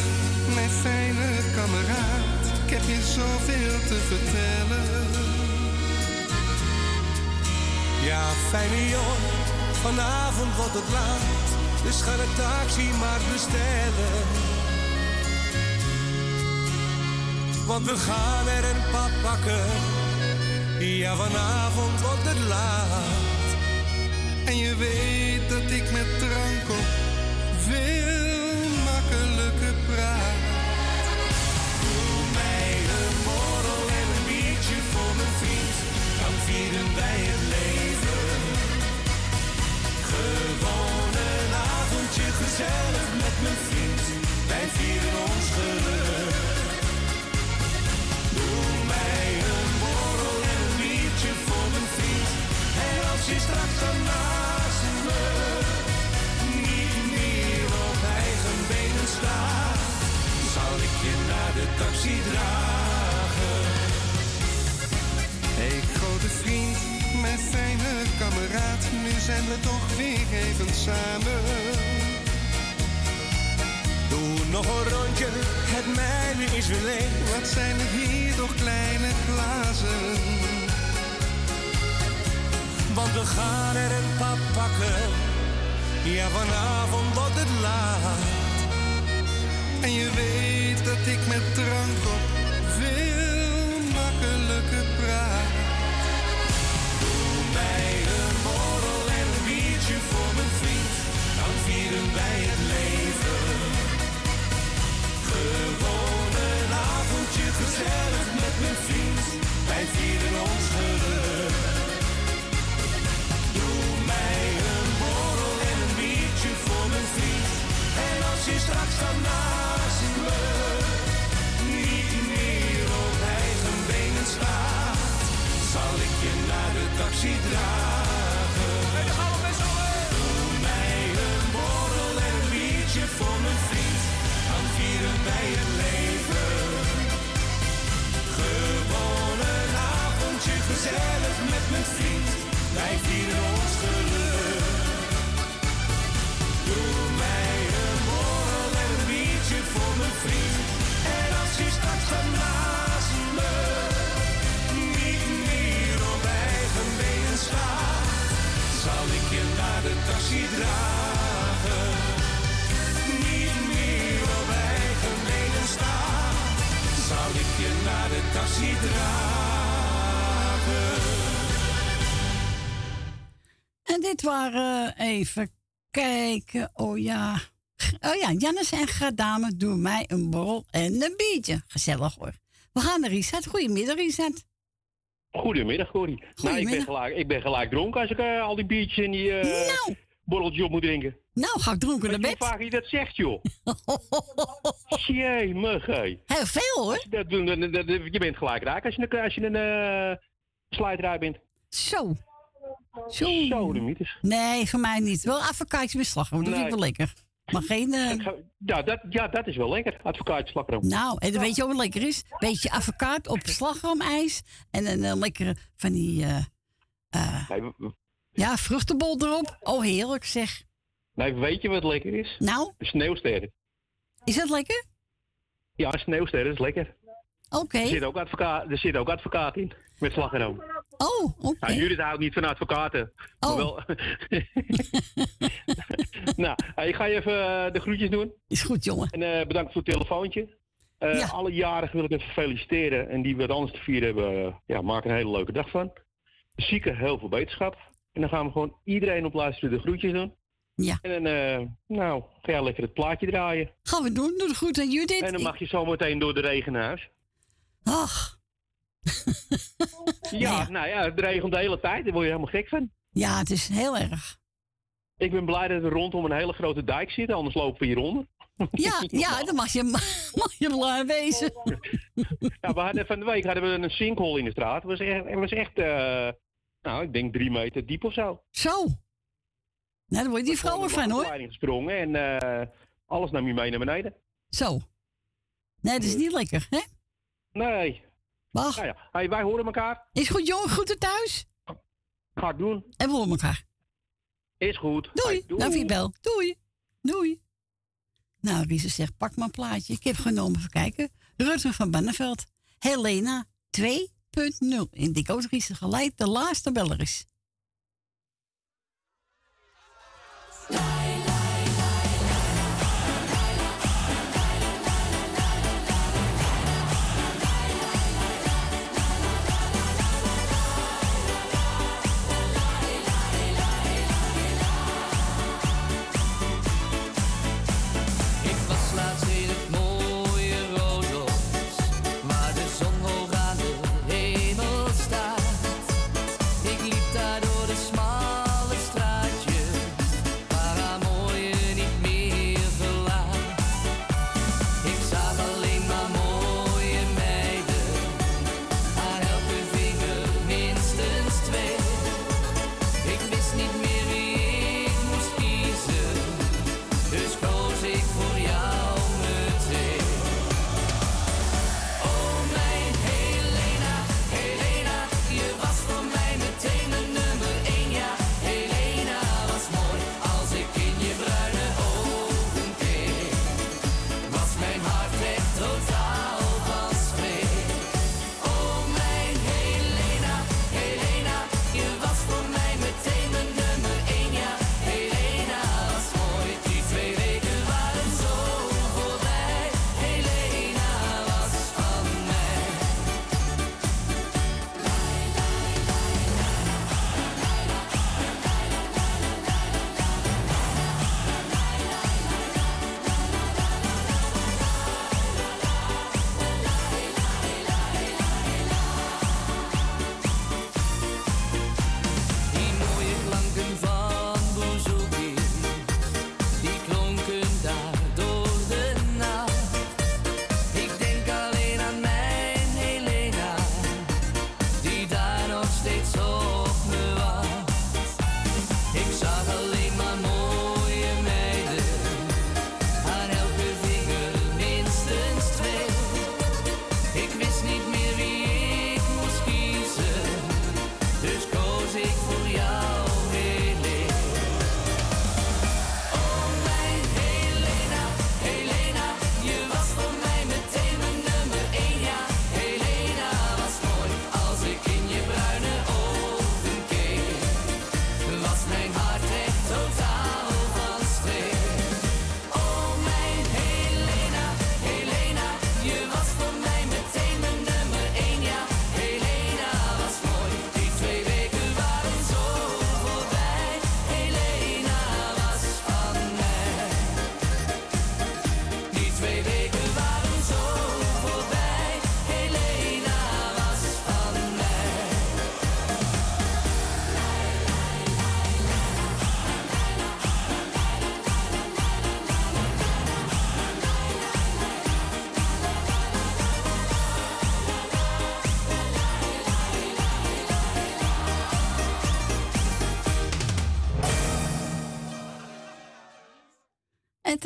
mijn fijne kameraad, ik heb je zoveel te vertellen. Ja, fijne jongen, vanavond wordt het laat. Dus ga de taxi maar bestellen. Want we gaan er een pad pakken. Ja, vanavond wordt het laat. En je weet dat ik met drank op gezellig met mijn vriend. Wij vieren ons geluk. Doe mij een borrel en een biertje voor mijn vriend. En als je straks dan naast me niet meer op eigen benen staat, zal ik je naar de taxi dragen. Hey grote vriend, mijn fijne kameraad, nu zijn we toch weer even samen. Nog een rondje, het mij mijne is weer leeg. Wat zijn het hier toch kleine glazen? Want we gaan er een paar pakken. Ja, vanavond wordt het laat. En je weet dat ik met drank op waren eh, even kijken. Oh ja. Oh ja, Jannes en Gadame doen mij een borrel en een biertje. Gezellig hoor. We gaan naar Richard. Goedemiddag, Richard. Goedemiddag, Corrie. Nou, ik ben, gelijk, ik ben gelijk dronken als ik eh, al die biertjes en die eh borreltjes op moet drinken. Nou, ga ik dronken naar bed. vaak je dat zegt, joh? Jemig. Heel veel, hoor. Dat je bent gelijk raak als je een, als je een eh slijterij bent. Zo. Zo. Zo, de mythes. Nee, voor mij niet. Wel advocaatje met slagroom, dat vind ik wel lekker. Maar geen... eh, Ja dat, ja, dat is wel lekker. Advocaat slagroom. Nou, en dan weet je ook wat lekker is? Beetje advocaat op slagroomijs. En een eh, lekkere van die... eh, Nee, ja, vruchtenbol erop. Oh, heerlijk zeg. nee, weet je wat lekker is? Nou? De sneeuwsterren. Is dat lekker? Ja, sneeuwsterren is lekker. Oké. Er, zit ook advocaat, er zit ook advocaat in. Met slagroom. Oh, oké. Ja, Judith houdt niet van advocaten. Oh. Wel... nou, ik ga je even eh, de groetjes doen. Is goed, jongen. En eh, bedankt voor het telefoontje. Eh, Alle jarigen wil ik even feliciteren. En die wat anders te vieren hebben, ja, maak een hele leuke dag van. Zieken, heel veel beterschap. En dan gaan we gewoon iedereen op luisteren de groetjes doen. Ja. En dan, nou, ga jij lekker het plaatje draaien. Gaan we doen. Doe het goed aan Judith. En dan mag je zo meteen door de regen naar huis. Ach. Ja, nou ja, het regent de hele tijd. Daar word je helemaal gek van. Ja, het is heel erg. Ik ben blij dat we rondom een hele grote dijk zitten, anders lopen we hieronder. Ja, ja, dan mag je, mag je blij wezen. Ja, we hadden van de week hadden we een sinkhole in de straat. Het was echt, het was echt eh, nou, ik denk drie meter diep of zo. Zo. Nou, daar word je niet vrolijk van, hoor. leiding gesprongen en eh, alles nam je mee naar beneden. Zo. Nee, dat is niet lekker, hè? Nee. Wacht. Nou ja, hey, wij horen elkaar. Is goed, jongen. Groeten thuis. Ga ik doen. En we horen elkaar. Is goed. Doei. Hey, doei. Dank je. Doei. Doei. Nou, Riese zegt, pak maar een plaatje. Ik heb genomen, even kijken. Rutger van Banneveld. Helena 2.0. In ook Riese geleid. De laatste beller is.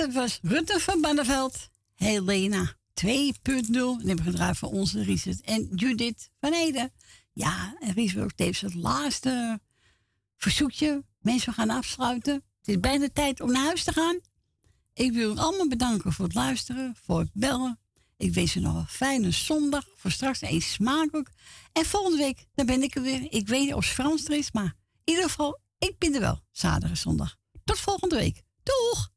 Dat was Rutte van Banneveld. Helena 2.0. En hebben gedraaid voor onze Richard en Judith van Ede. Ja, en ook tevens het laatste verzoekje. Mensen gaan afsluiten. Het is bijna tijd om naar huis te gaan. Ik wil u allemaal bedanken voor het luisteren, voor het bellen. Ik wens u nog een fijne zondag. Voor straks een smakelijk. En volgende week, dan ben ik er weer. Ik weet niet of Frans er is, maar in ieder geval, ik ben er wel. Zaterdag zondag. Tot volgende week. Doeg!